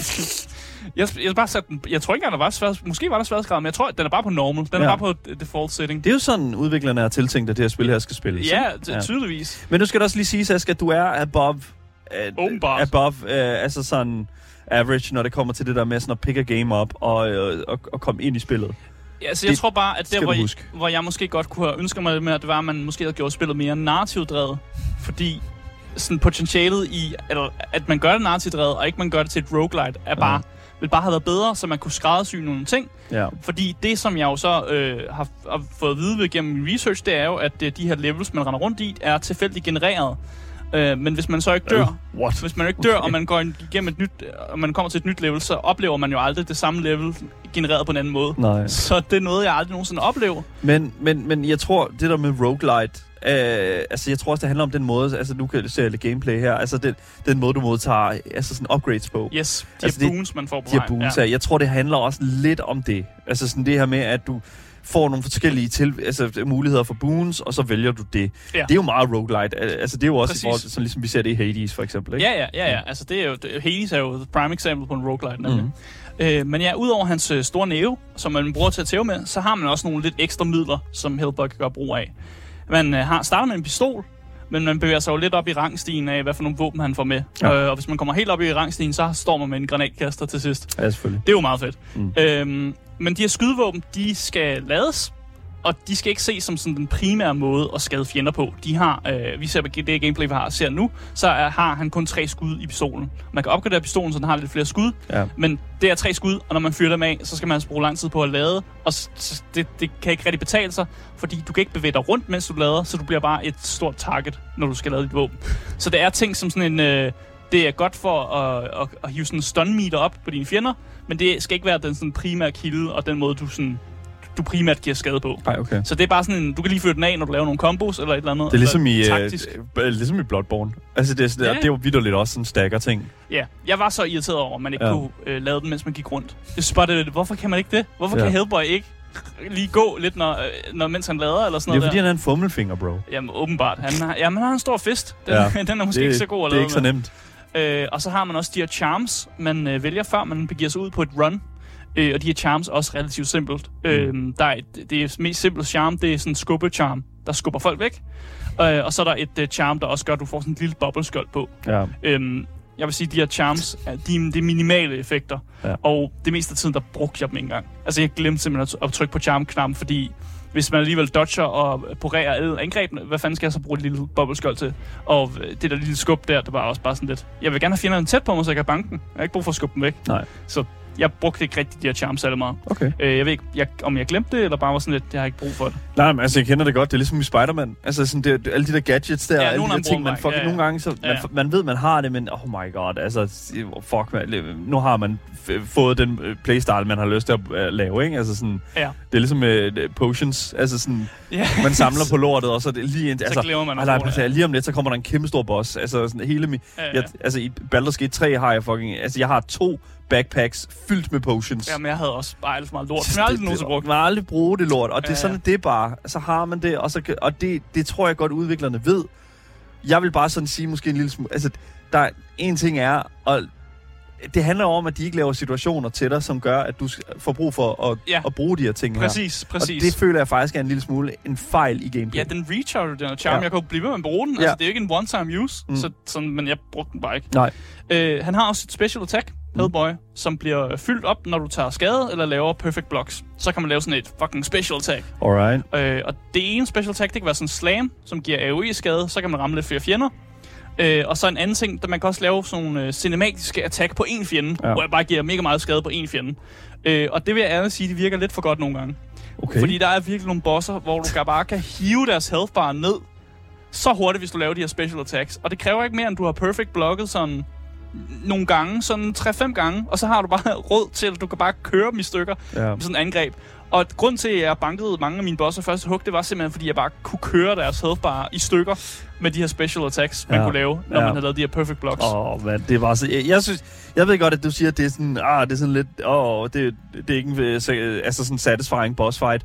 Jeg, jeg, bare sat den, jeg tror ikke engang, der var svær, måske var der sværhedsgrad, men jeg tror, den er bare på normal. Den Ja. er bare på default setting. Det er jo sådan, udviklerne er tiltænkt, at det her spil her skal spilles. Ja, t- tydeligvis. Men nu skal det også lige sige, Saskia, at du er above... Uh, above, uh, altså sådan average, når det kommer til det der med sådan at pick a game up og, uh, og, og komme ind i spillet. Ja, altså, jeg det tror bare, at der, hvor jeg, hvor jeg måske godt kunne have ønsket mig lidt mere, det var, at man måske havde gjort spillet mere narrativdrevet. Fordi sådan potentialet i, eller, at man gør det narrativdrevet, og ikke man gør det til et roguelite, er bare, ja. vil bare have været bedre, så man kunne skræddersy nogle ting. Ja. Fordi det, som jeg jo så øh, har, har fået at vide ved gennem min research, det er jo, at øh, de her levels, man render rundt i, er tilfældigt genereret. Øh, men hvis man så ikke dør, uh, what? hvis man ikke dør, og man går igennem et nyt, og man kommer til et nyt level, så oplever man jo aldrig det samme level genereret på en anden måde. Nej. Så det er noget, jeg aldrig nogensinde oplever. Men, men, men jeg tror, det der med roguelite, Øh, altså, jeg tror også, det handler om den måde, altså, nu kan se lidt gameplay her, altså, den, den måde, du modtager altså, sådan upgrades på. Yes, de altså, boons, man får på de vejen. Boons, ja. Jeg tror, det handler også lidt om det. Altså, sådan det her med, at du får nogle forskellige til, altså, muligheder for boons, og så vælger du det. Ja. Det er jo meget roguelite. Altså, det er jo også Præcis. i forhold til, sådan ligesom vi ser det i Hades, for eksempel. Ikke? Ja, ja, ja, ja. Altså, det er jo, Hades er jo the prime example på en roguelite, nemlig. Mm. Øh, men ja, udover hans øh, store næve, som man bruger til at tæve med, så har man også nogle lidt ekstra midler, som Hellboy kan gøre brug af. Man øh, har starter med en pistol, men man bevæger sig jo lidt op i rangstigen af, hvad for nogle våben han får med. Ja. Øh, og hvis man kommer helt op i rangstigen, så står man med en granatkaster til sidst. Ja, selvfølgelig. Det er jo meget fedt. Mm. Øhm, men de her skydevåben, de skal lades, og de skal ikke ses som sådan den primære måde at skade fjender på. De har, øh, vi ser på det gameplay, vi har, ser nu, så er, har han kun tre skud i pistolen. Man kan opgradere pistolen, så den har lidt flere skud, ja. men det er tre skud, og når man fyrer dem af, så skal man altså bruge lang tid på at lade, og det, det kan ikke rigtig betale sig, fordi du kan ikke bevæge dig rundt, mens du lader, så du bliver bare et stort target, når du skal lade dit våben. Så det er ting som sådan en... Øh, det er godt for at, at, at hive sådan en stun meter op på dine fjender, men det skal ikke være den sådan primære kilde, og den måde, du sådan du primært giver skade på. Ej, okay. Så det er bare sådan en, du kan lige fyre den af, når du laver nogle combos eller et eller andet. Det er ligesom i, uh, ligesom i Bloodborne. Altså det, det, ja. det er jo vidderligt også sådan stakker ting. Ja, jeg var så irriteret over, at man ikke ja. kunne uh, lave den, mens man gik rundt. Jeg bare, det, hvorfor kan man ikke det? Hvorfor ja. kan Hellboy ikke lige gå lidt, når, øh, når, mens han lader, eller sådan noget Det er fordi, der. han er en fummelfinger, bro. Jamen, åbenbart. Han har, jamen, han har en stor fist. Den, ja. den er måske det, ikke så god at lave Det er ikke så nemt. Øh, og så har man også de her charms, man øh, vælger, før man begiver sig ud på et run. Øh, og de her charms er også relativt simpelt. Øh, der er et, det er mest simple charm, det er sådan en skubbe-charm, der skubber folk væk. Øh, og så er der et uh, charm, der også gør, at du får sådan en lille bobbelskjold på. Ja. Øh, jeg vil sige, at de her charms, de, de er minimale effekter. Ja. Og det meste af tiden, der brugte jeg dem ikke engang. Altså, jeg glemte simpelthen at, at trykke på charm-knappen, fordi hvis man alligevel dodger og parerer alle angrebene, hvad fanden skal jeg så bruge et lille bobbelskjold til? Og det der lille skub der, det var også bare sådan lidt... Jeg vil gerne have fjenderne tæt på mig, så jeg kan banke den. Jeg har ikke brug for at skubbe dem væk. Nej. Så jeg brugte ikke rigtig de her charms særlig meget. Okay. Øh, jeg ved ikke, jeg, om jeg glemte det, eller bare var sådan lidt, jeg har ikke brug for det. Nej, men altså, jeg kender det godt. Det er ligesom i Spider-Man. Altså, sådan, det, alle de der gadgets der, ja, alle de der ting, man fucking ja, ja. nogle gange, så ja, ja. Man, man ved, man har det, men oh my god, altså, fuck, man, nu har man fået den øh, playstyle, man har lyst til at uh, lave, ikke? Altså sådan, ja. det er ligesom med uh, potions, altså sådan, ja. man samler på lortet, og så det lige ind, altså, så glemmer man altså, altså, lige om lidt, så kommer der en kæmpe stor boss, altså sådan hele mi, ja, ja. Jeg, altså i Baldur's Gate 3 har jeg fucking, altså jeg har to backpacks fyldt med potions. Jamen, jeg havde også bare alt for meget lort, som jeg aldrig nogensinde brugt. Man har aldrig brugt det lort, og det er sådan, det bare. Så har man det, og, så, og det, det tror jeg godt, udviklerne ved. Jeg vil bare sådan sige måske en lille smule... Altså, der er en ting er, og det handler om, at de ikke laver situationer til dig, som gør, at du får brug for at, ja. at bruge de her ting præcis, her. Præcis, Og det føler jeg faktisk er en lille smule en fejl i gameplay. Ja, den recharger den charm. Ja. Jeg kan jo blive ved med at bruge den. Ja. Altså, det er jo ikke en one-time use, mm. så, sådan, men jeg brugte den bare ikke. Nej. Øh, han har også et special attack, Hellboy, mm. som bliver fyldt op, når du tager skade eller laver perfect blocks. Så kan man lave sådan et fucking special attack. Alright. Øh, og det ene special attack, det kan være sådan en slam, som giver AoE-skade. Så kan man ramme lidt flere fjender. Øh, og så en anden ting, der man kan også lave sådan nogle øh, cinematiske attack på en fjende, ja. hvor jeg bare giver mega meget skade på en fjende. Øh, og det vil jeg ærligt sige, det virker lidt for godt nogle gange. Okay. Fordi der er virkelig nogle bosser, hvor du bare kan hive deres health bar ned så hurtigt, hvis du laver de her special attacks. Og det kræver ikke mere, end du har perfect blocket sådan nogle gange, sådan 3-5 gange, og så har du bare råd til, at du kan bare køre dem i stykker ja. med sådan et angreb. Og grund til, at jeg bankede mange af mine bosser første hug, det var simpelthen, fordi jeg bare kunne køre deres health bar i stykker med de her special attacks, man ja. kunne lave, når ja. man havde lavet de her perfect blocks. Åh, oh, man, det var så... Jeg, jeg, synes, jeg ved godt, at du siger, at det er sådan, ah, det er sådan lidt, åh, oh, det, det er ikke en altså sådan satisfying boss fight.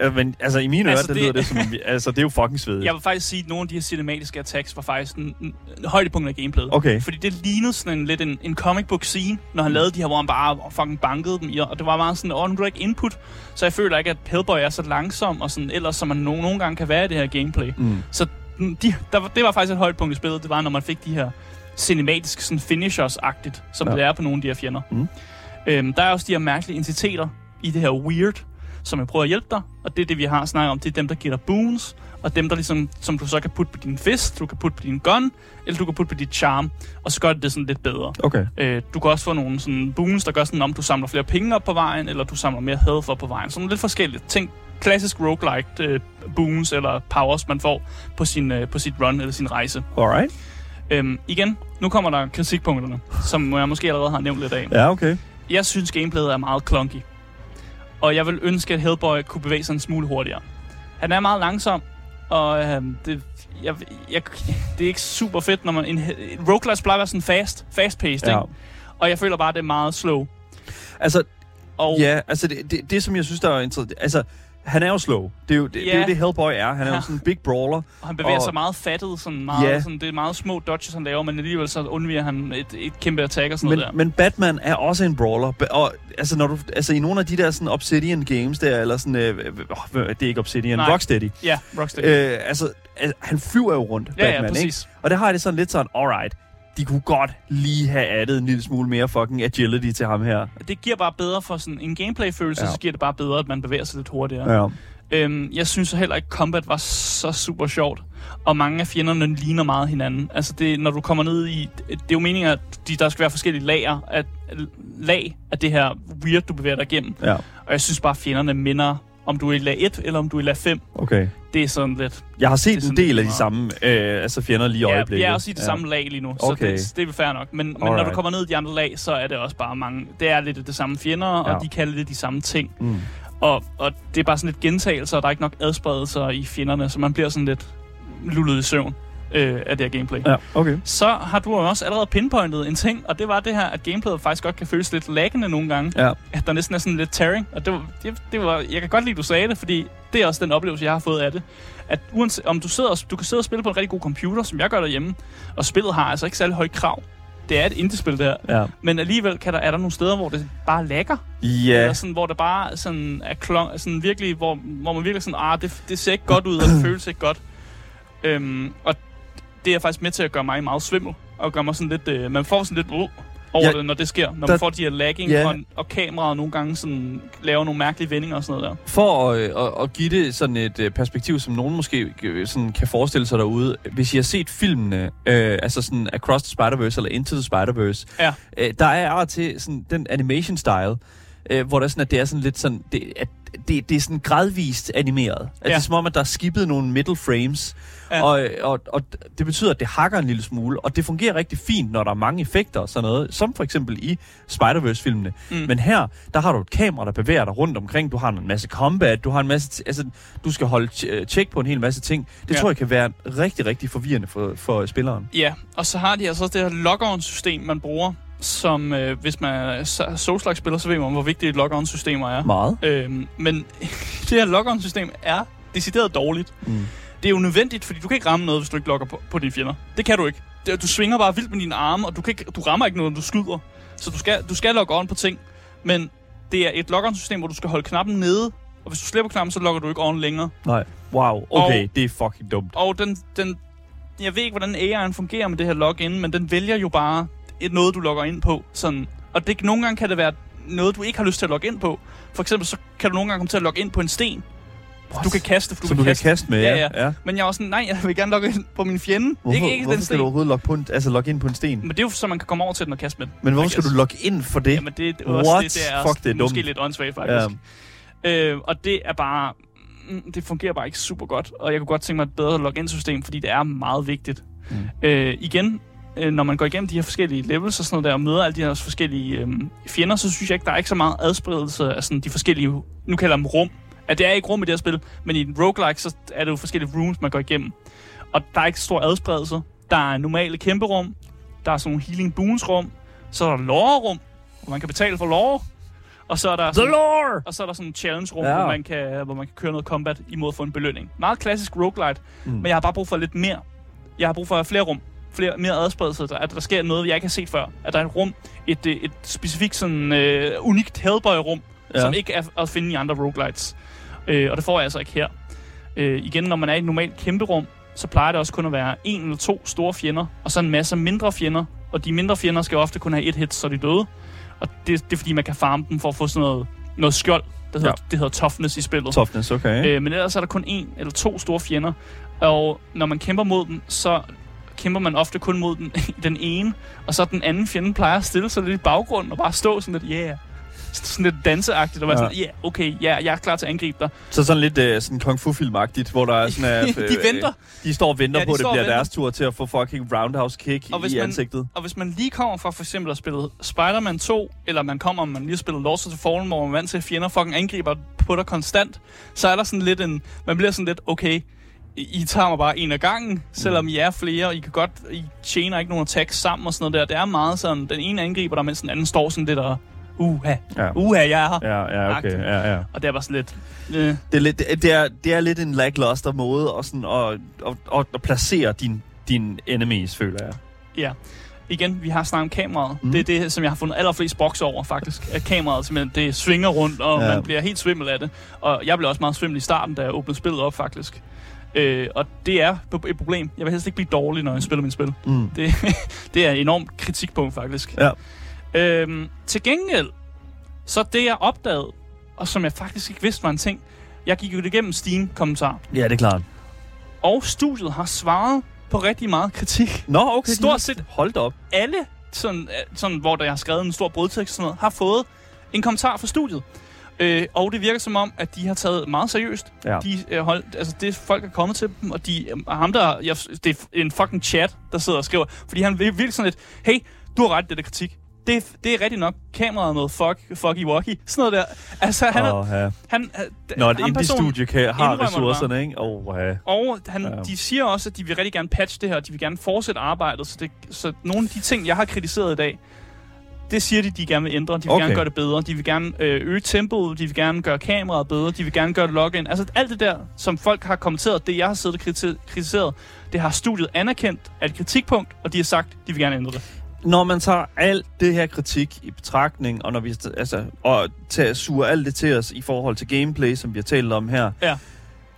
Øh, men altså, i mine altså, ører, det, lyder det som... altså, det er jo fucking svedigt. Jeg vil faktisk sige, at nogle af de her cinematiske attacks var faktisk en, en højdepunkt af gameplayet. Okay. Fordi det lignede sådan en, lidt en, en comic book scene, når han mm. lavede de her, hvor han bare fucking bankede dem i. Og det var meget sådan, åh, nu er ikke input. Så jeg føler ikke, at Hellboy er så langsom, og sådan, ellers som man nogle, nogle gange kan være i det her gameplay. Mm. Så de, der, det var faktisk et højdepunkt i spillet, det var, når man fik de her cinematiske sådan finishers-agtigt, som ja. det er på nogle af de her fjender. Mm. Øhm, der er også de her mærkelige entiteter i det her weird, som vil prøve at hjælpe dig, og det er det, vi har snakket om. Det er dem, der giver dig boons, og dem, der ligesom, som du så kan putte på din fist, du kan putte på din gun, eller du kan putte på dit charm, og så gør det det sådan lidt bedre. Okay. Øh, du kan også få nogle sådan boons, der gør sådan, om du samler flere penge op på vejen, eller du samler mere health op på vejen. Sådan lidt forskellige ting. Klassisk roguelike øh, boons eller powers, man får på, sin, øh, på sit run eller sin rejse. Alright. Øhm, igen, nu kommer der kritikpunkterne, som jeg måske allerede har nævnt lidt af. Ja, okay. Jeg synes, gameplayet er meget clunky. Og jeg vil ønske, at Hellboy kunne bevæge sig en smule hurtigere. Han er meget langsom, og øhm, det, jeg, jeg, det er ikke super fedt, når man... En, en roguelike plejer at være sådan fast, fast-paced, ja. ikke? Og jeg føler bare, at det er meget slow. Altså, og, ja, altså det, det, det, som jeg synes, der er interessant... Altså, han er jo slow. Det er jo det, ja. det, er jo det Hellboy er. Han er ja. jo sådan en big brawler. Og han bevæger og, sig meget fattet. Sådan meget, ja. sådan, det er meget små dodges, han laver, men alligevel så undviger han et, et kæmpe attack og sådan men, noget der. Men Batman er også en brawler. Og altså, når du, altså i nogle af de der sådan Obsidian games der, eller sådan... Øh, øh, det er ikke Obsidian, Nej. Rocksteady. Ja, Rocksteady. Øh, altså, altså, han flyver jo rundt, ja, Batman, ja, præcis. Ikke? Og det har det sådan lidt sådan, alright, de kunne godt lige have addet en lille smule mere fucking agility til ham her. Det giver bare bedre for sådan en gameplay-følelse, ja. så giver det bare bedre, at man bevæger sig lidt hurtigere. Ja. Øhm, jeg synes heller ikke, combat var så super sjovt. Og mange af fjenderne ligner meget hinanden. Altså, det, når du kommer ned i... Det er jo meningen, at de, der skal være forskellige lager at, lag af det her weird, du bevæger dig igennem. Ja. Og jeg synes bare, at fjenderne minder om du er i lag 1, eller om du er i lag 5. Okay. Det er sådan lidt... Jeg har set en del af de samme øh, altså fjender lige i ja, øjeblikket. Ja, også i det ja. samme lag lige nu, okay. så det, det er fair nok. Men, men når du kommer ned i de andre lag, så er det også bare mange... Det er lidt det samme fjender, ja. og de kalder det de samme ting. Mm. Og, og det er bare sådan lidt gentagelser, og der er ikke nok adspredelser i fjenderne, så man bliver sådan lidt lullet i søvn øh, af det her gameplay. Ja, okay. Så har du også allerede pinpointet en ting, og det var det her, at gameplayet faktisk godt kan føles lidt laggende nogle gange. Ja. At der næsten er sådan lidt tearing. Og det var, det, det var, jeg kan godt lide, at du sagde det, fordi det er også den oplevelse, jeg har fået af det. At uanset, om du, sidder, du kan sidde og spille på en rigtig god computer, som jeg gør derhjemme, og spillet har altså ikke særlig høje krav det er et indie-spil der. Ja. Men alligevel kan der, er der nogle steder, hvor det bare lækker. Ja. Eller sådan, hvor det bare sådan er klon, sådan virkelig, hvor, hvor man virkelig sådan, ah, det, det ser ikke godt ud, og det føles ikke godt. Øhm, og det er faktisk med til at gøre mig meget svimmel, og gøre mig sådan lidt, øh, man får sådan lidt, uh, over ja, det, når det sker. Når der, man får de her lagging, ja. og, og kameraet nogle gange sådan, laver nogle mærkelige vendinger og sådan noget der. For at, at, at give det sådan et øh, perspektiv, som nogen måske øh, sådan kan forestille sig derude. Hvis I har set filmene, øh, altså sådan Across the Spider-Verse eller Into the Spider-Verse, ja. øh, der er til sådan den animation style, øh, hvor der sådan, at det er sådan lidt sådan, det, at det, det er sådan gradvist animeret. At ja. Det er som om, at der er skippet nogle middle frames, Ja. Og, og, og det betyder, at det hakker en lille smule, og det fungerer rigtig fint, når der er mange effekter og sådan noget, som for eksempel i Spider-Verse-filmene. Mm. Men her, der har du et kamera, der bevæger dig rundt omkring, du har en masse combat, du har en masse, altså, du skal holde tjek på en hel masse ting. Det ja. tror jeg kan være rigtig, rigtig forvirrende for, for spilleren. Ja, og så har de altså også det her lock-on-system, man bruger, som øh, hvis man er Souls-like-spiller, så ved man, hvor vigtigt et lock-on-systemer er. Meget. Øhm, men det her lock-on-system er decideret dårligt. Mm. Det er jo nødvendigt, fordi du kan ikke ramme noget, hvis du ikke lokker på, på dine fjender. Det kan du ikke. Du svinger bare vildt med dine arme, og du, kan ikke, du rammer ikke noget, du skyder. Så du skal, du skal logge on på ting. Men det er et lock-on-system, hvor du skal holde knappen nede, og hvis du slipper knappen, så logger du ikke on længere. Nej. Wow, okay, og, det er fucking dumt. Og den, den, jeg ved ikke, hvordan AI'en fungerer med det her login, men den vælger jo bare et noget, du logger ind på. Sådan. Og det, nogle gange kan det være noget, du ikke har lyst til at logge ind på. For eksempel, så kan du nogle gange komme til at logge ind på en sten, What? Du kan kaste, for du Så kan du kaste. kan kaste med, ja. ja. ja. Men jeg var sådan, nej, jeg vil gerne logge ind på min fjende. Hvorfor, ikke, ikke hvorfor den skal du overhovedet logge, på en, altså logge ind på en sten? Men det er jo så, man kan komme over til den og kaste med den. Men hvorfor skal du logge ind for det? Jamen, det er også What? det, det er Fuck, det er måske dumt. lidt åndssvagt, faktisk. Ja. Øh, og det er bare... mm, Det fungerer bare ikke super godt. Og jeg kunne godt tænke mig et bedre login-system, fordi det er meget vigtigt. Mm. Øh, igen, øh, når man går igennem de her forskellige levels og sådan noget der, og møder alle de her forskellige øh, fjender, så synes jeg ikke, der er ikke så meget adspredelse af sådan de forskellige, nu kalder dem rum, at det er ikke rum i det her spil, men i en roguelike, så er det jo forskellige rooms, man går igennem. Og der er ikke stor adspredelse. Der er normale kæmpe rum, der er sådan nogle healing boons rum, så er der lore rum, hvor man kan betale for lore, og så er der sådan, The lore! Og så er der sådan en challenge rum, Ja. hvor, man kan, hvor man kan køre noget combat imod at få en belønning. Meget klassisk roguelite, Mm. men jeg har bare brug for lidt mere. Jeg har brug for flere rum, flere, mere adspredelse, der- at der sker noget, jeg ikke har set før. At der er et rum, et, øh, et specifikt sådan øh, unikt Hellboy-rum, Ja. som ikke er at finde i andre roguelites. Øh, og det får jeg altså ikke her. Øh, igen, når man er i et normalt kæmpe rum, så plejer det også kun at være en eller to store fjender, og så en masse mindre fjender. Og de mindre fjender skal ofte kun have et hit, så de døde. Og det, det er fordi, man kan farme dem for at få sådan noget, noget skjold, Det hedder, ja. det hedder toughness i spillet. Toughness, okay. Øh, men ellers er der kun en eller to store fjender. Og når man kæmper mod dem, så kæmper man ofte kun mod den, den ene, og så den anden fjende plejer at stille sig lidt i baggrunden og bare stå sådan lidt, yeah, sådan lidt danseagtigt, og være ja. sådan, ja, yeah, okay, ja, yeah, jeg er klar til at angribe dig. Så sådan lidt uh, sådan kung fu filmagtigt hvor der er sådan... Uh, de venter. De står og venter ja, på, at det bliver deres tur til at få fucking roundhouse kick og i man, ansigtet. Og hvis man lige kommer fra for eksempel at spille Spider-Man 2, eller man kommer, man lige har spillet Lords of the Fallen, hvor man er vant til, at fjender fucking angriber på dig konstant, så er der sådan lidt en... Man bliver sådan lidt, okay, i tager mig bare en af gangen, selvom I er flere, og I kan godt, I tjener ikke nogen attacks sammen og sådan noget der. Det er meget sådan, den ene angriber der, mens den anden står sådan lidt og, uha, ja. uha, jeg er her. Ja, ja, okay, ja, ja. Og det er bare sådan lidt... Øh. Det, er lidt det, er, det er lidt en lackluster måde at, sådan, at, at, at, at placere din, din enemies, føler jeg. Ja. Igen, vi har snakket om kameraet. Mm. Det er det, som jeg har fundet allerflest boks over, faktisk. At kameraet simpelthen, det svinger rundt, og ja. man bliver helt svimmel af det. Og jeg blev også meget svimmel i starten, da jeg åbnede spillet op, faktisk. Øh, og det er et problem. Jeg vil helst ikke blive dårlig, når jeg spiller min spil. Mm. Det, det er et enormt kritikpunkt, faktisk. Ja. Øhm, til gengæld, så det jeg opdagede, og som jeg faktisk ikke vidste var en ting, jeg gik jo igennem Steam-kommentar. Ja, det er klart. Og studiet har svaret på rigtig meget kritik. Nå, okay. Stort set holdt op. Alle, sådan, sådan, hvor der har skrevet en stor brødtekst sådan noget, har fået en kommentar fra studiet. Øh, og det virker som om, at de har taget meget seriøst. Ja. De, øh, hold, altså, det folk er kommet til dem, og de, øh, ham der, jeg, det er en fucking chat, der sidder og skriver. Fordi han vil virkelig sådan lidt, hey, du har ret det der kritik. Det, det er rigtigt nok. Kameraet er noget fuck, fucky walkie. Sådan noget der. Altså, han, oh, ja. han, Når et indie-studie kan, har ressourcerne, ikke? Oh, ja. Og han, ja. de siger også, at de vil rigtig gerne patche det her, og de vil gerne fortsætte arbejdet. Så, det, så nogle af de ting, jeg har kritiseret i dag, det siger de, de gerne vil ændre. De vil okay. gerne gøre det bedre. De vil gerne øh, øge tempoet. De vil gerne gøre kameraet bedre. De vil gerne gøre login. Altså alt det der, som folk har kommenteret, det jeg har siddet og kritiseret, det har studiet anerkendt af et kritikpunkt, og de har sagt, de vil gerne ændre det. Når man tager alt det her kritik i betragtning, og når vi altså, og tager, suger alt det til os i forhold til gameplay, som vi har talt om her, ja.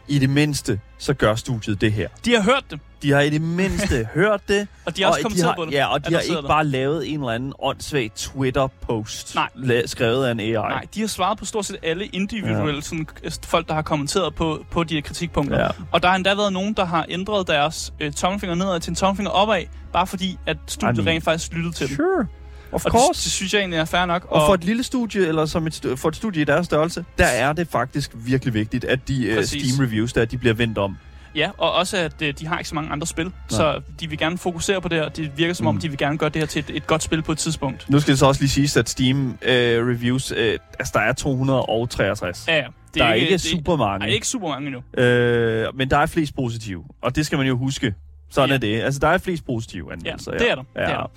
i det mindste, så gør studiet det her. De har hørt det. De har i det mindste hørt det. Og de har også kommenteret på det. Ja, og de har ikke der. bare lavet en eller anden åndssvag Twitter-post, Nej. skrevet af en AI. Nej, de har svaret på stort set alle individuelle ja. sådan, folk, der har kommenteret på, på de her kritikpunkter. Ja. Og der har endda været nogen, der har ændret deres øh, tommelfinger nedad til en tommelfinger opad, bare fordi, at studiet I mean, rent faktisk lyttede til sure. dem. Of course. Det, det synes jeg egentlig er fair nok. Og, og for et lille studie, eller som et, for et studie i deres størrelse, der er det faktisk virkelig vigtigt, at de uh, Steam-reviews der, de bliver vendt om. Ja, og også at øh, de har ikke så mange andre spil, Nej. så de vil gerne fokusere på det her. Det virker som mm. om, de vil gerne gøre det her til et, et godt spil på et tidspunkt. Nu skal det så også lige siges, at Steam øh, reviews, øh, altså der er 263. Ja, ja. Det der er ikke, ikke super mange. Der er ikke super mange endnu. Øh, men der er flest positive, og det skal man jo huske. Sådan ja. er det. Altså, der er flest positive anmeldelser. Ja, det er der. Ja. Det er der.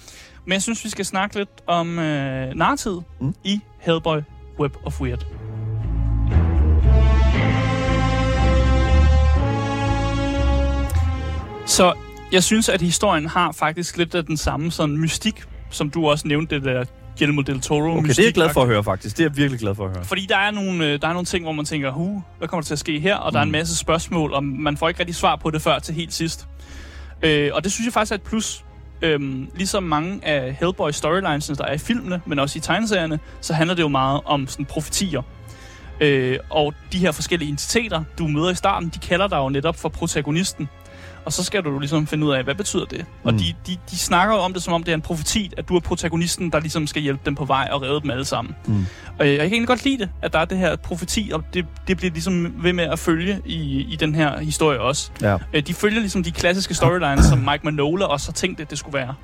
Men jeg synes, vi skal snakke lidt om øh, nartid mm. i Hellboy Web of Weird. Så jeg synes, at historien har faktisk lidt af den samme sådan mystik, som du også nævnte, det der Guillermo del Toro. Okay, det er jeg glad for at høre faktisk. Det er jeg virkelig glad for at høre. Fordi der er nogle, øh, der er nogle ting, hvor man tænker, hu, hvad kommer der til at ske her? Og mm. der er en mm. masse spørgsmål, og man får ikke rigtig svar på det før til helt sidst. Øh, og det synes jeg faktisk er et plus. Øhm, ligesom mange af Hellboy storylines, der er i filmene, men også i tegneserierne, så handler det jo meget om sådan profetier. Øh, og de her forskellige entiteter, du møder i starten, de kalder dig jo netop for protagonisten. Og så skal du ligesom finde ud af, hvad betyder det? Mm. Og de, de, de snakker jo om det, som om det er en profeti, at du er protagonisten, der ligesom skal hjælpe dem på vej og redde dem alle sammen. Mm. Og jeg kan egentlig godt lide det, at der er det her profeti, og det, det bliver ligesom ved med at følge i, i den her historie også. Ja. Øh, de følger ligesom de klassiske storylines, som Mike Manola også har tænkt, at det skulle være.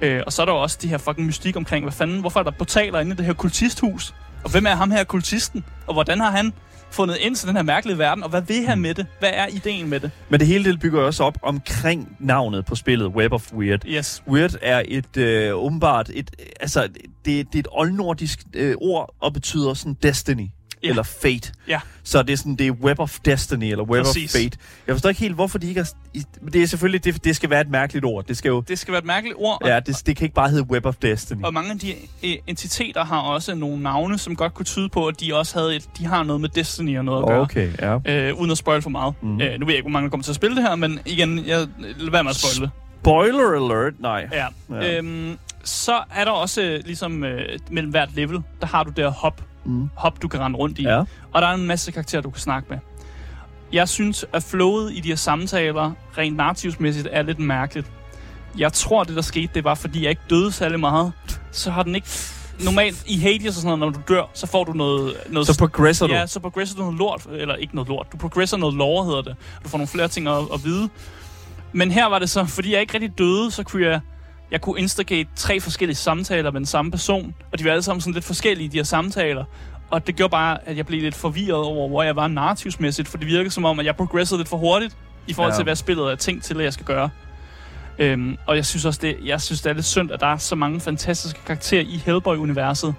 Øh, og så er der jo også det her fucking mystik omkring, hvad fanden, hvorfor er der portaler inde i det her kultisthus? Og hvem er ham her kultisten? Og hvordan har han fundet ind til den her mærkelige verden, og hvad vil han med det? Hvad er ideen med det? Men det hele det bygger også op omkring navnet på spillet, Web of Weird. Yes. Weird er et øh, åbenbart, et, altså, det, det er et oldnordisk øh, ord, og betyder sådan destiny ja. eller Fate. Ja. Så det er sådan, det er Web of Destiny, eller Web Præcis. of Fate. Jeg forstår ikke helt, hvorfor de ikke har... Det er selvfølgelig, det, det skal være et mærkeligt ord. Det skal jo... Det skal være et mærkeligt ord. Ja, det, det kan ikke bare hedde Web of Destiny. Og mange af de øh, entiteter har også nogle navne, som godt kunne tyde på, at de også havde et, de har noget med Destiny og noget at gøre. Okay, ja. Øh, uden at spoil for meget. Mm. Øh, nu ved jeg ikke, hvor mange der kommer til at spille det her, men igen, jeg, lad være med at spoil det. Spoiler alert, nej. Ja. ja. Øhm, så er der også, ligesom øh, mellem hvert level, der har du der hop, mm. hop, du kan rende rundt i. Ja. Og der er en masse karakterer, du kan snakke med. Jeg synes, at flowet i de her samtaler, rent narrativsmæssigt, er lidt mærkeligt. Jeg tror, det der skete, det var, fordi jeg ikke døde særlig meget. Så har den ikke... Normalt i Hades og sådan noget, når du dør, så får du noget... noget så progresser du? Ja, så progresser du noget lort. Eller ikke noget lort. Du progresser noget lore, hedder det. Du får nogle flere ting at, at vide. Men her var det så, fordi jeg ikke rigtig døde, så kunne jeg jeg kunne instigate tre forskellige samtaler med den samme person, og de var alle sammen sådan lidt forskellige, de her samtaler. Og det gjorde bare, at jeg blev lidt forvirret over, hvor jeg var narrativsmæssigt, for det virkede som om, at jeg progressede lidt for hurtigt, i forhold ja. til, hvad spillet er tænkt til, at jeg skal gøre. Øhm, og jeg synes også, det, jeg synes, det er lidt synd, at der er så mange fantastiske karakterer i Hellboy-universet.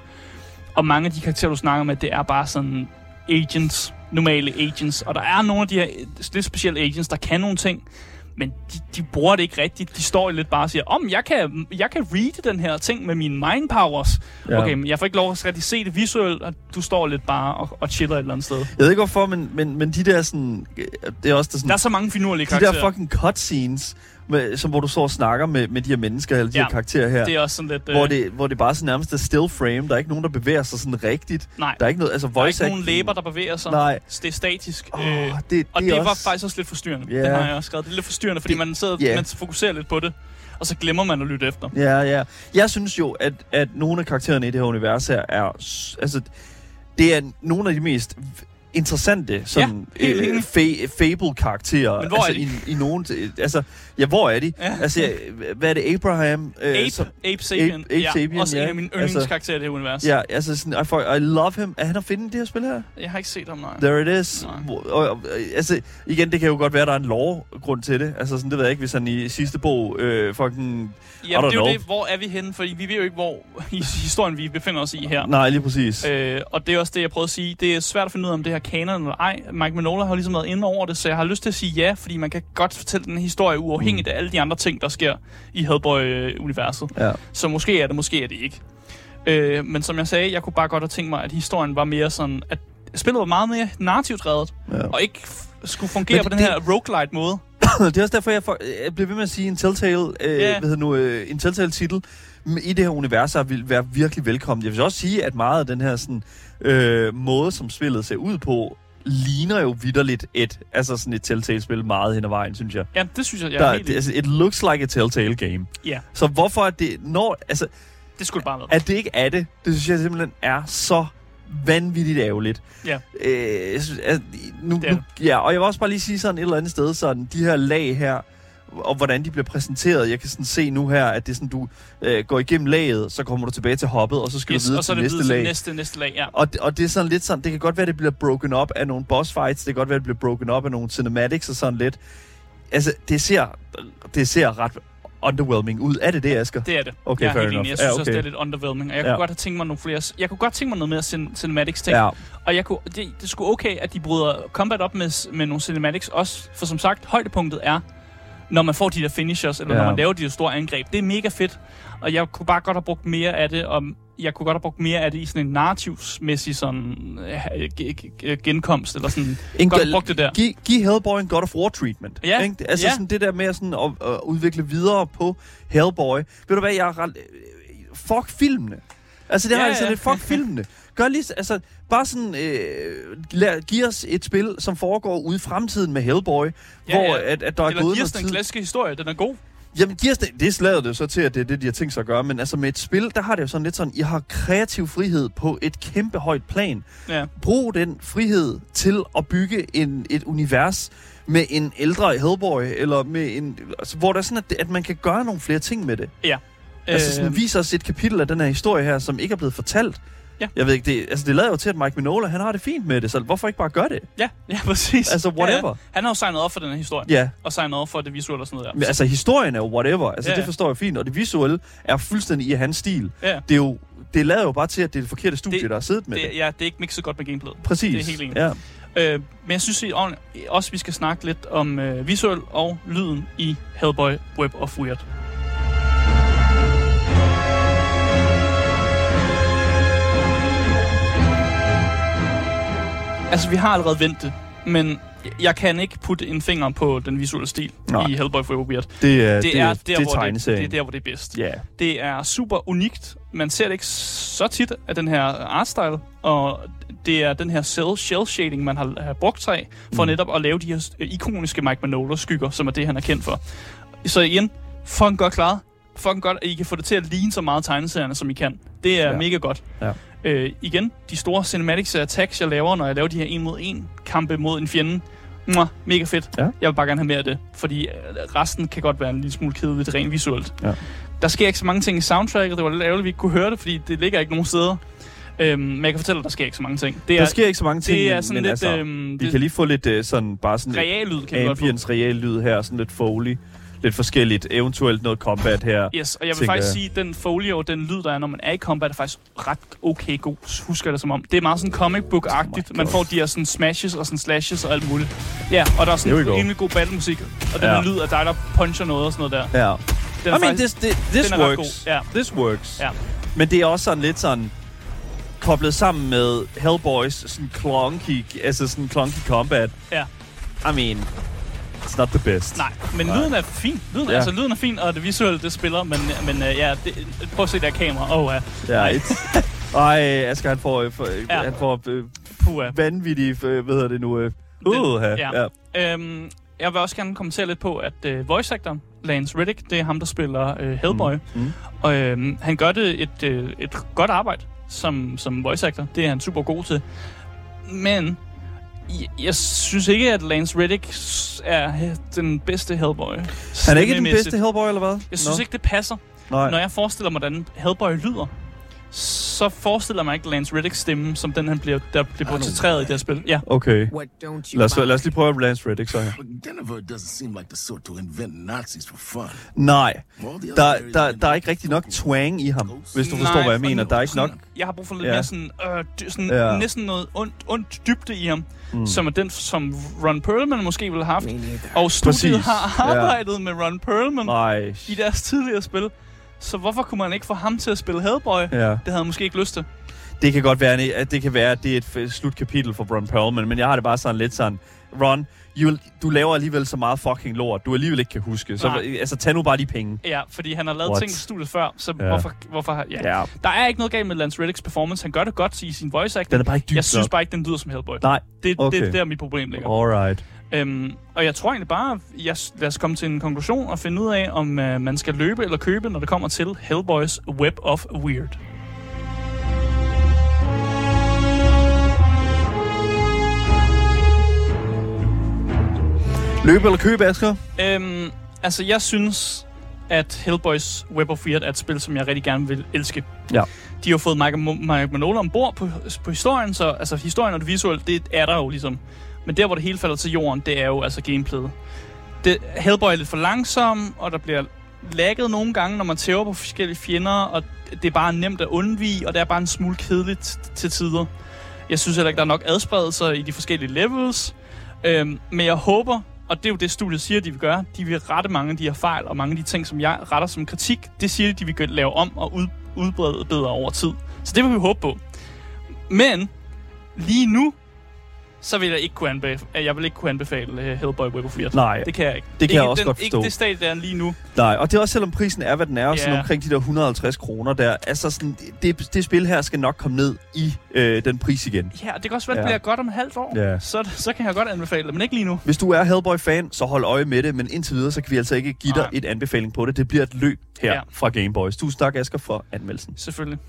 Og mange af de karakterer, du snakker med, det er bare sådan agents, normale agents. Og der er nogle af de her lidt specielle agents, der kan nogle ting, men de, de bruger det ikke rigtigt. De står lidt bare og siger, om jeg kan, jeg kan read den her ting med mine mind powers. Ja. Okay, men jeg får ikke lov at rigtig se det visuelt, og du står lidt bare og, og chiller et eller andet sted. Jeg ved ikke hvorfor, men, men, men de der sådan... Det er også der, sådan, der er så mange finurlige karakterer. De der fucking cutscenes, med, som, hvor du står og snakker med, med de her mennesker, eller de ja, her karakterer her. det er også sådan lidt... Hvor, øh... det, hvor det bare sådan nærmest er still frame. Der er ikke nogen, der bevæger sig sådan rigtigt. Nej. Der er ikke noget, altså voice Der er ikke nogen læber, der bevæger sig. Nej. Det er statisk. Oh, øh, det, det og det også... var faktisk også lidt forstyrrende. Yeah. Det har jeg også skrevet. Det er lidt forstyrrende, fordi det, man sidder yeah. man fokuserer lidt på det og så glemmer man at lytte efter. Ja, ja. Jeg synes jo, at, at nogle af karaktererne i det her univers her er... Altså, det er nogle af de mest interessante sådan ja, øh, fa- fable-karakterer. Men hvor altså, er de? I, i nogen, altså, ja, hvor er de? Ja. Altså, hvad er det? Abraham? Øh, Ape, som, Ape Sapien. Ape, Ape ja, Sapien, også ja. en af mine altså- yndlingskarakterer altså, i det her univers. Ja, altså sådan, I, for, I love him. Er han at finde det her spil her? Jeg har ikke set ham, nej. There it is. Og, og, og, altså, igen, det kan jo godt være, at der er en lore-grund til det. Altså, sådan, det ved jeg ikke, hvis han i sidste bog øh, fucking Ja, det er jo det. Hvor er vi henne? Fordi vi ved jo ikke, hvor i historien vi befinder os i her. Nej, lige præcis. Øh, og det er også det, jeg prøvede at sige. Det er svært at finde ud af, om det her kanon eller ej. Mike Manola har ligesom været inde over det, så jeg har lyst til at sige ja, fordi man kan godt fortælle den historie uafhængigt mm. af alle de andre ting, der sker i Hellboy-universet. Ja. Så måske er det, måske er det ikke. Øh, men som jeg sagde, jeg kunne bare godt have tænkt mig, at historien var mere sådan, at spillet var meget mere narrativt reddet, ja. og ikke skulle fungere men på det, den her roguelite måde. det er også derfor, jeg, får, jeg bliver ved med at sige en Telltale, øh, yeah. hvad nu, øh, en Telltale-titel i det her univers vil være virkelig velkommen. Jeg vil også sige, at meget af den her sådan, øh, måde, som spillet ser ud på, ligner jo vidderligt et, altså sådan et Telltale-spil meget hen ad vejen, synes jeg. Ja, det synes jeg, jeg Der, det, altså, It looks like a Telltale game. Ja. Så hvorfor er det, når, altså... Det skulle bare være. At det ikke er det, det synes jeg simpelthen er så vanvittigt ærgerligt. Ja. Øh, jeg synes, at, nu, nu, ja, og jeg vil også bare lige sige sådan et eller andet sted, sådan de her lag her, og hvordan de bliver præsenteret. Jeg kan sådan se nu her, at det er sådan, du øh, går igennem laget, så kommer du tilbage til hoppet, og så skal yes, du videre til næste lag. næste, næste lag, ja. Og, og det er sådan lidt sådan, det kan godt være, at det bliver broken up af nogle boss fights, det kan godt være, at det bliver broken up af nogle cinematics og sådan lidt. Altså, det ser, det ser ret underwhelming ud. Er det det, Asger? Det er det. Okay, jeg fair enough. Jeg synes ja, okay. også, det er lidt underwhelming. Og jeg ja. kunne godt have tænkt mig nogle flere... Jeg kunne godt tænke mig noget mere cin- cinematics ting. Ja. Og jeg kunne, det, det skulle okay, at de bryder combat op med, med nogle cinematics også. For som sagt, højdepunktet er, når man får de der finishers, eller ja. når man laver de der store angreb. Det er mega fedt. Og jeg kunne bare godt have brugt mere af det, og jeg kunne godt have brugt mere af det i sådan en narrativsmæssig sådan, uh, genkomst, eller sådan, en godt brugt det der. Giv, giv Hellboy en God of War treatment. Ja. Ikke? Altså ja. sådan det der med sådan at, at udvikle videre på Hellboy. Ved du hvad, jeg er Fuck filmene. Altså det ja, har jeg ja. lidt, fuck filmene. Gør lige, altså, bare sådan, øh, lær, giv os et spil, som foregår ude i fremtiden med Hellboy, ja, hvor ja. At, at der Eller er gået noget tid. den klassiske historie, den er god. Jamen, giv os det, slader det så til, at det er det, de har tænkt sig at gøre. Men altså med et spil, der har det jo sådan lidt sådan, I har kreativ frihed på et kæmpe højt plan. Ja. Brug den frihed til at bygge en, et univers med en ældre Hellboy, eller med en, altså, hvor der er sådan, at, at man kan gøre nogle flere ting med det. Ja. Altså sådan, øh... viser os et kapitel af den her historie her, som ikke er blevet fortalt. Ja. Jeg ved ikke, det, altså det lader jo til, at Mike Minola, han har det fint med det, så hvorfor ikke bare gøre det? Ja, ja, præcis. Altså, whatever. Ja, ja. Han har jo signet op for den her historie. Ja. Og signet op for det visuelle og sådan noget der. Men altså, historien er jo whatever. Altså, ja, ja. det forstår jeg fint. Og det visuelle er fuldstændig i hans stil. Ja. Det er jo det lader jo bare til, at det er det forkerte studie, det, der har siddet med det, det. Ja, det er ikke mixet godt med gameplayet. Præcis. Det er helt enig. Ja. Øh, men jeg synes også, vi skal snakke lidt om øh, visuel og lyden i Hellboy Web of Weird. Altså, vi har allerede ventet, men jeg kan ikke putte en finger på den visuelle stil Nej. i Hellboy Forever Weird. Det er, det er, der, det er hvor det, det er der, hvor det er bedst. Yeah. Det er super unikt. Man ser det ikke så tit af den her artstyle, og det er den her cell shell shading, man har, har brugt sig af, for mm. netop at lave de her ikoniske Mike Manola-skygger, som er det, han er kendt for. Så igen, fucking godt klaret. Fucking godt, at I kan få det til at ligne så meget tegneserierne, som I kan. Det er ja. mega godt. Ja. Øh, igen, de store cinematics attacks, jeg laver, når jeg laver de her en mod en kampe mod en fjende, Mwah, mega fedt. Ja. Jeg vil bare gerne have mere af det, fordi øh, resten kan godt være en lille smule kedeligt rent visuelt. Ja. Der sker ikke så mange ting i soundtracket. Det var lidt ærgerligt, at vi ikke kunne høre det, fordi det ligger ikke nogen steder. Øhm, men jeg kan fortælle, at der sker ikke så mange ting. Det er, der sker ikke så mange ting, det er sådan men lidt, altså, øhm, vi kan lige få lidt uh, sådan, bare sådan real lyd, kan ambience, real lyd her, sådan lidt foley lidt forskelligt. Eventuelt noget combat her. Yes, og jeg vil faktisk sige, at den folio, den lyd, der er, når man er i combat, er faktisk ret okay god. Husker det som om. Det er meget sådan comic book-agtigt. Oh man får de her sådan smashes og sådan slashes og alt muligt. Ja, og der er sådan en rimelig god battlemusik. Og den ja. lyd af dig, der puncher noget og sådan noget der. Ja. Den I mean, this, this, this works. Ja. This works. Ja. Men det er også sådan lidt sådan koblet sammen med Hellboys sådan clunky, altså sådan clunky combat. Ja. I mean, It's not the best. Nej, men Nej. lyden er fin. Lyden, ja. Altså, lyden er fin, og det visuelle, det spiller, men, men uh, ja, det, prøv at se der kamera. Oh, uh. ja. It's, ej, Asger, han får, for, ja. han får Puh, vanvittige, uh, hvad hedder det nu, uh, uh, ja. ja. Øhm, jeg vil også gerne kommentere lidt på, at uh, voice actoren, Lance Reddick, det er ham, der spiller uh, Hellboy. Mm. Mm. Og uh, han gør det et, uh, et godt arbejde som, som voice actor. Det er han super god til. Men jeg, synes ikke, at Lance Reddick er den bedste Hellboy. Han er ikke den bedste Hellboy, eller hvad? Jeg synes no. ikke, det passer. Nej. Når jeg forestiller mig, hvordan Hellboy lyder, så forestiller mig ikke Lance Riddicks stemme, som den han bliver, der bliver portrætteret i det her spil. Ja. Okay. Lad os, lad os lige prøve Lance Riddick så her. Denver doesn't seem like the sort to invent Nazis for fun. Nej, der, der, der er ikke rigtig nok twang i ham, hvis du forstår, Nej, hvad jeg mener. Der er ikke nok... Jeg har brug for lidt ja. mere sådan, øh, dy, sådan ja. næsten noget ondt, ondt dybde i ham, mm. som er den, som Ron Perlman måske ville have haft. Og studiet Præcis. har arbejdet ja. med Ron Perlman Nej. i deres tidligere spil. Så hvorfor kunne man ikke få ham til at spille Hellboy? Ja. Det havde han måske ikke lyst til. Det kan godt være, at det kan være, at det er et slutkapitel for Ron Perlman, men jeg har det bare sådan lidt sådan, Ron, you, du laver alligevel så meget fucking lort, du alligevel ikke kan huske. Så Nej. altså, tag nu bare de penge. Ja, fordi han har lavet What? ting i studiet før, så ja. hvorfor... hvorfor ja. ja. Der er ikke noget galt med Lance Riddicks performance. Han gør det godt i sin voice acting. Den er bare ikke dybt Jeg synes bare ikke, den lyder som Hellboy. Nej, det, okay. det, det er der, mit problem ligger. Alright. Øhm, og jeg tror egentlig bare, jeg, lad os komme til en konklusion og finde ud af, om uh, man skal løbe eller købe, når det kommer til Hellboys Web of Weird. Løbe eller købe, Asger? Øhm, altså, jeg synes, at Hellboys Web of Weird er et spil, som jeg rigtig gerne vil elske. Ja. De har fået Mike, Mike Manola ombord på, på historien, så altså, historien og det visuelle, det er der jo ligesom. Men der, hvor det hele falder til jorden, det er jo altså gameplayet. Det, Hellboy er lidt for langsom, og der bliver lagget nogle gange, når man tæver på forskellige fjender, og det er bare nemt at undvige, og det er bare en smule kedeligt til tider. Jeg synes heller ikke, der er nok adspredelser i de forskellige levels, øhm, men jeg håber, og det er jo det, studiet siger, de vil gøre, de vil rette mange af de her fejl, og mange af de ting, som jeg retter som kritik, det siger de, de vil lave om og ud, udbrede bedre over tid. Så det vil vi håbe på. Men lige nu, så vil jeg ikke kunne anbefale, jeg vil ikke kunne anbefale uh, Hellboy Web of Weird. Nej. Det kan jeg ikke. Det kan ikke jeg også den, godt forstå. Ikke det stadie, der er lige nu. Nej, og det er også selvom prisen er, hvad den er, yeah. sådan omkring de der 150 kroner der. Altså sådan, det, det spil her skal nok komme ned i øh, den pris igen. Ja, det kan også være, at det ja. bliver godt om et halvt år. Ja. Så, så kan jeg godt anbefale det, men ikke lige nu. Hvis du er Hellboy-fan, så hold øje med det, men indtil videre, så kan vi altså ikke give dig et anbefaling på det. Det bliver et løb her ja. fra Gameboys. Tusind tak, Asger, for anmeldelsen. Selvfølgelig.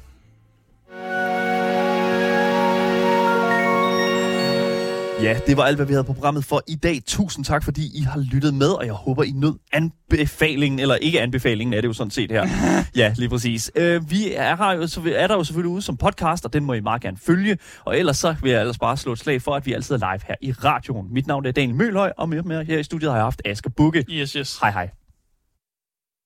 Ja, det var alt, hvad vi havde på programmet for i dag. Tusind tak, fordi I har lyttet med, og jeg håber, I nød anbefalingen, eller ikke anbefalingen er det jo sådan set her. ja, lige præcis. Øh, vi er, her jo, så er der jo selvfølgelig ude som podcast, og den må I meget gerne følge. Og ellers så vil jeg ellers bare slå et slag for, at vi altid er live her i radioen. Mit navn er Daniel Mølhøj, og med mig her i studiet har jeg haft Asger Bukke. Yes, yes. Hej, hej.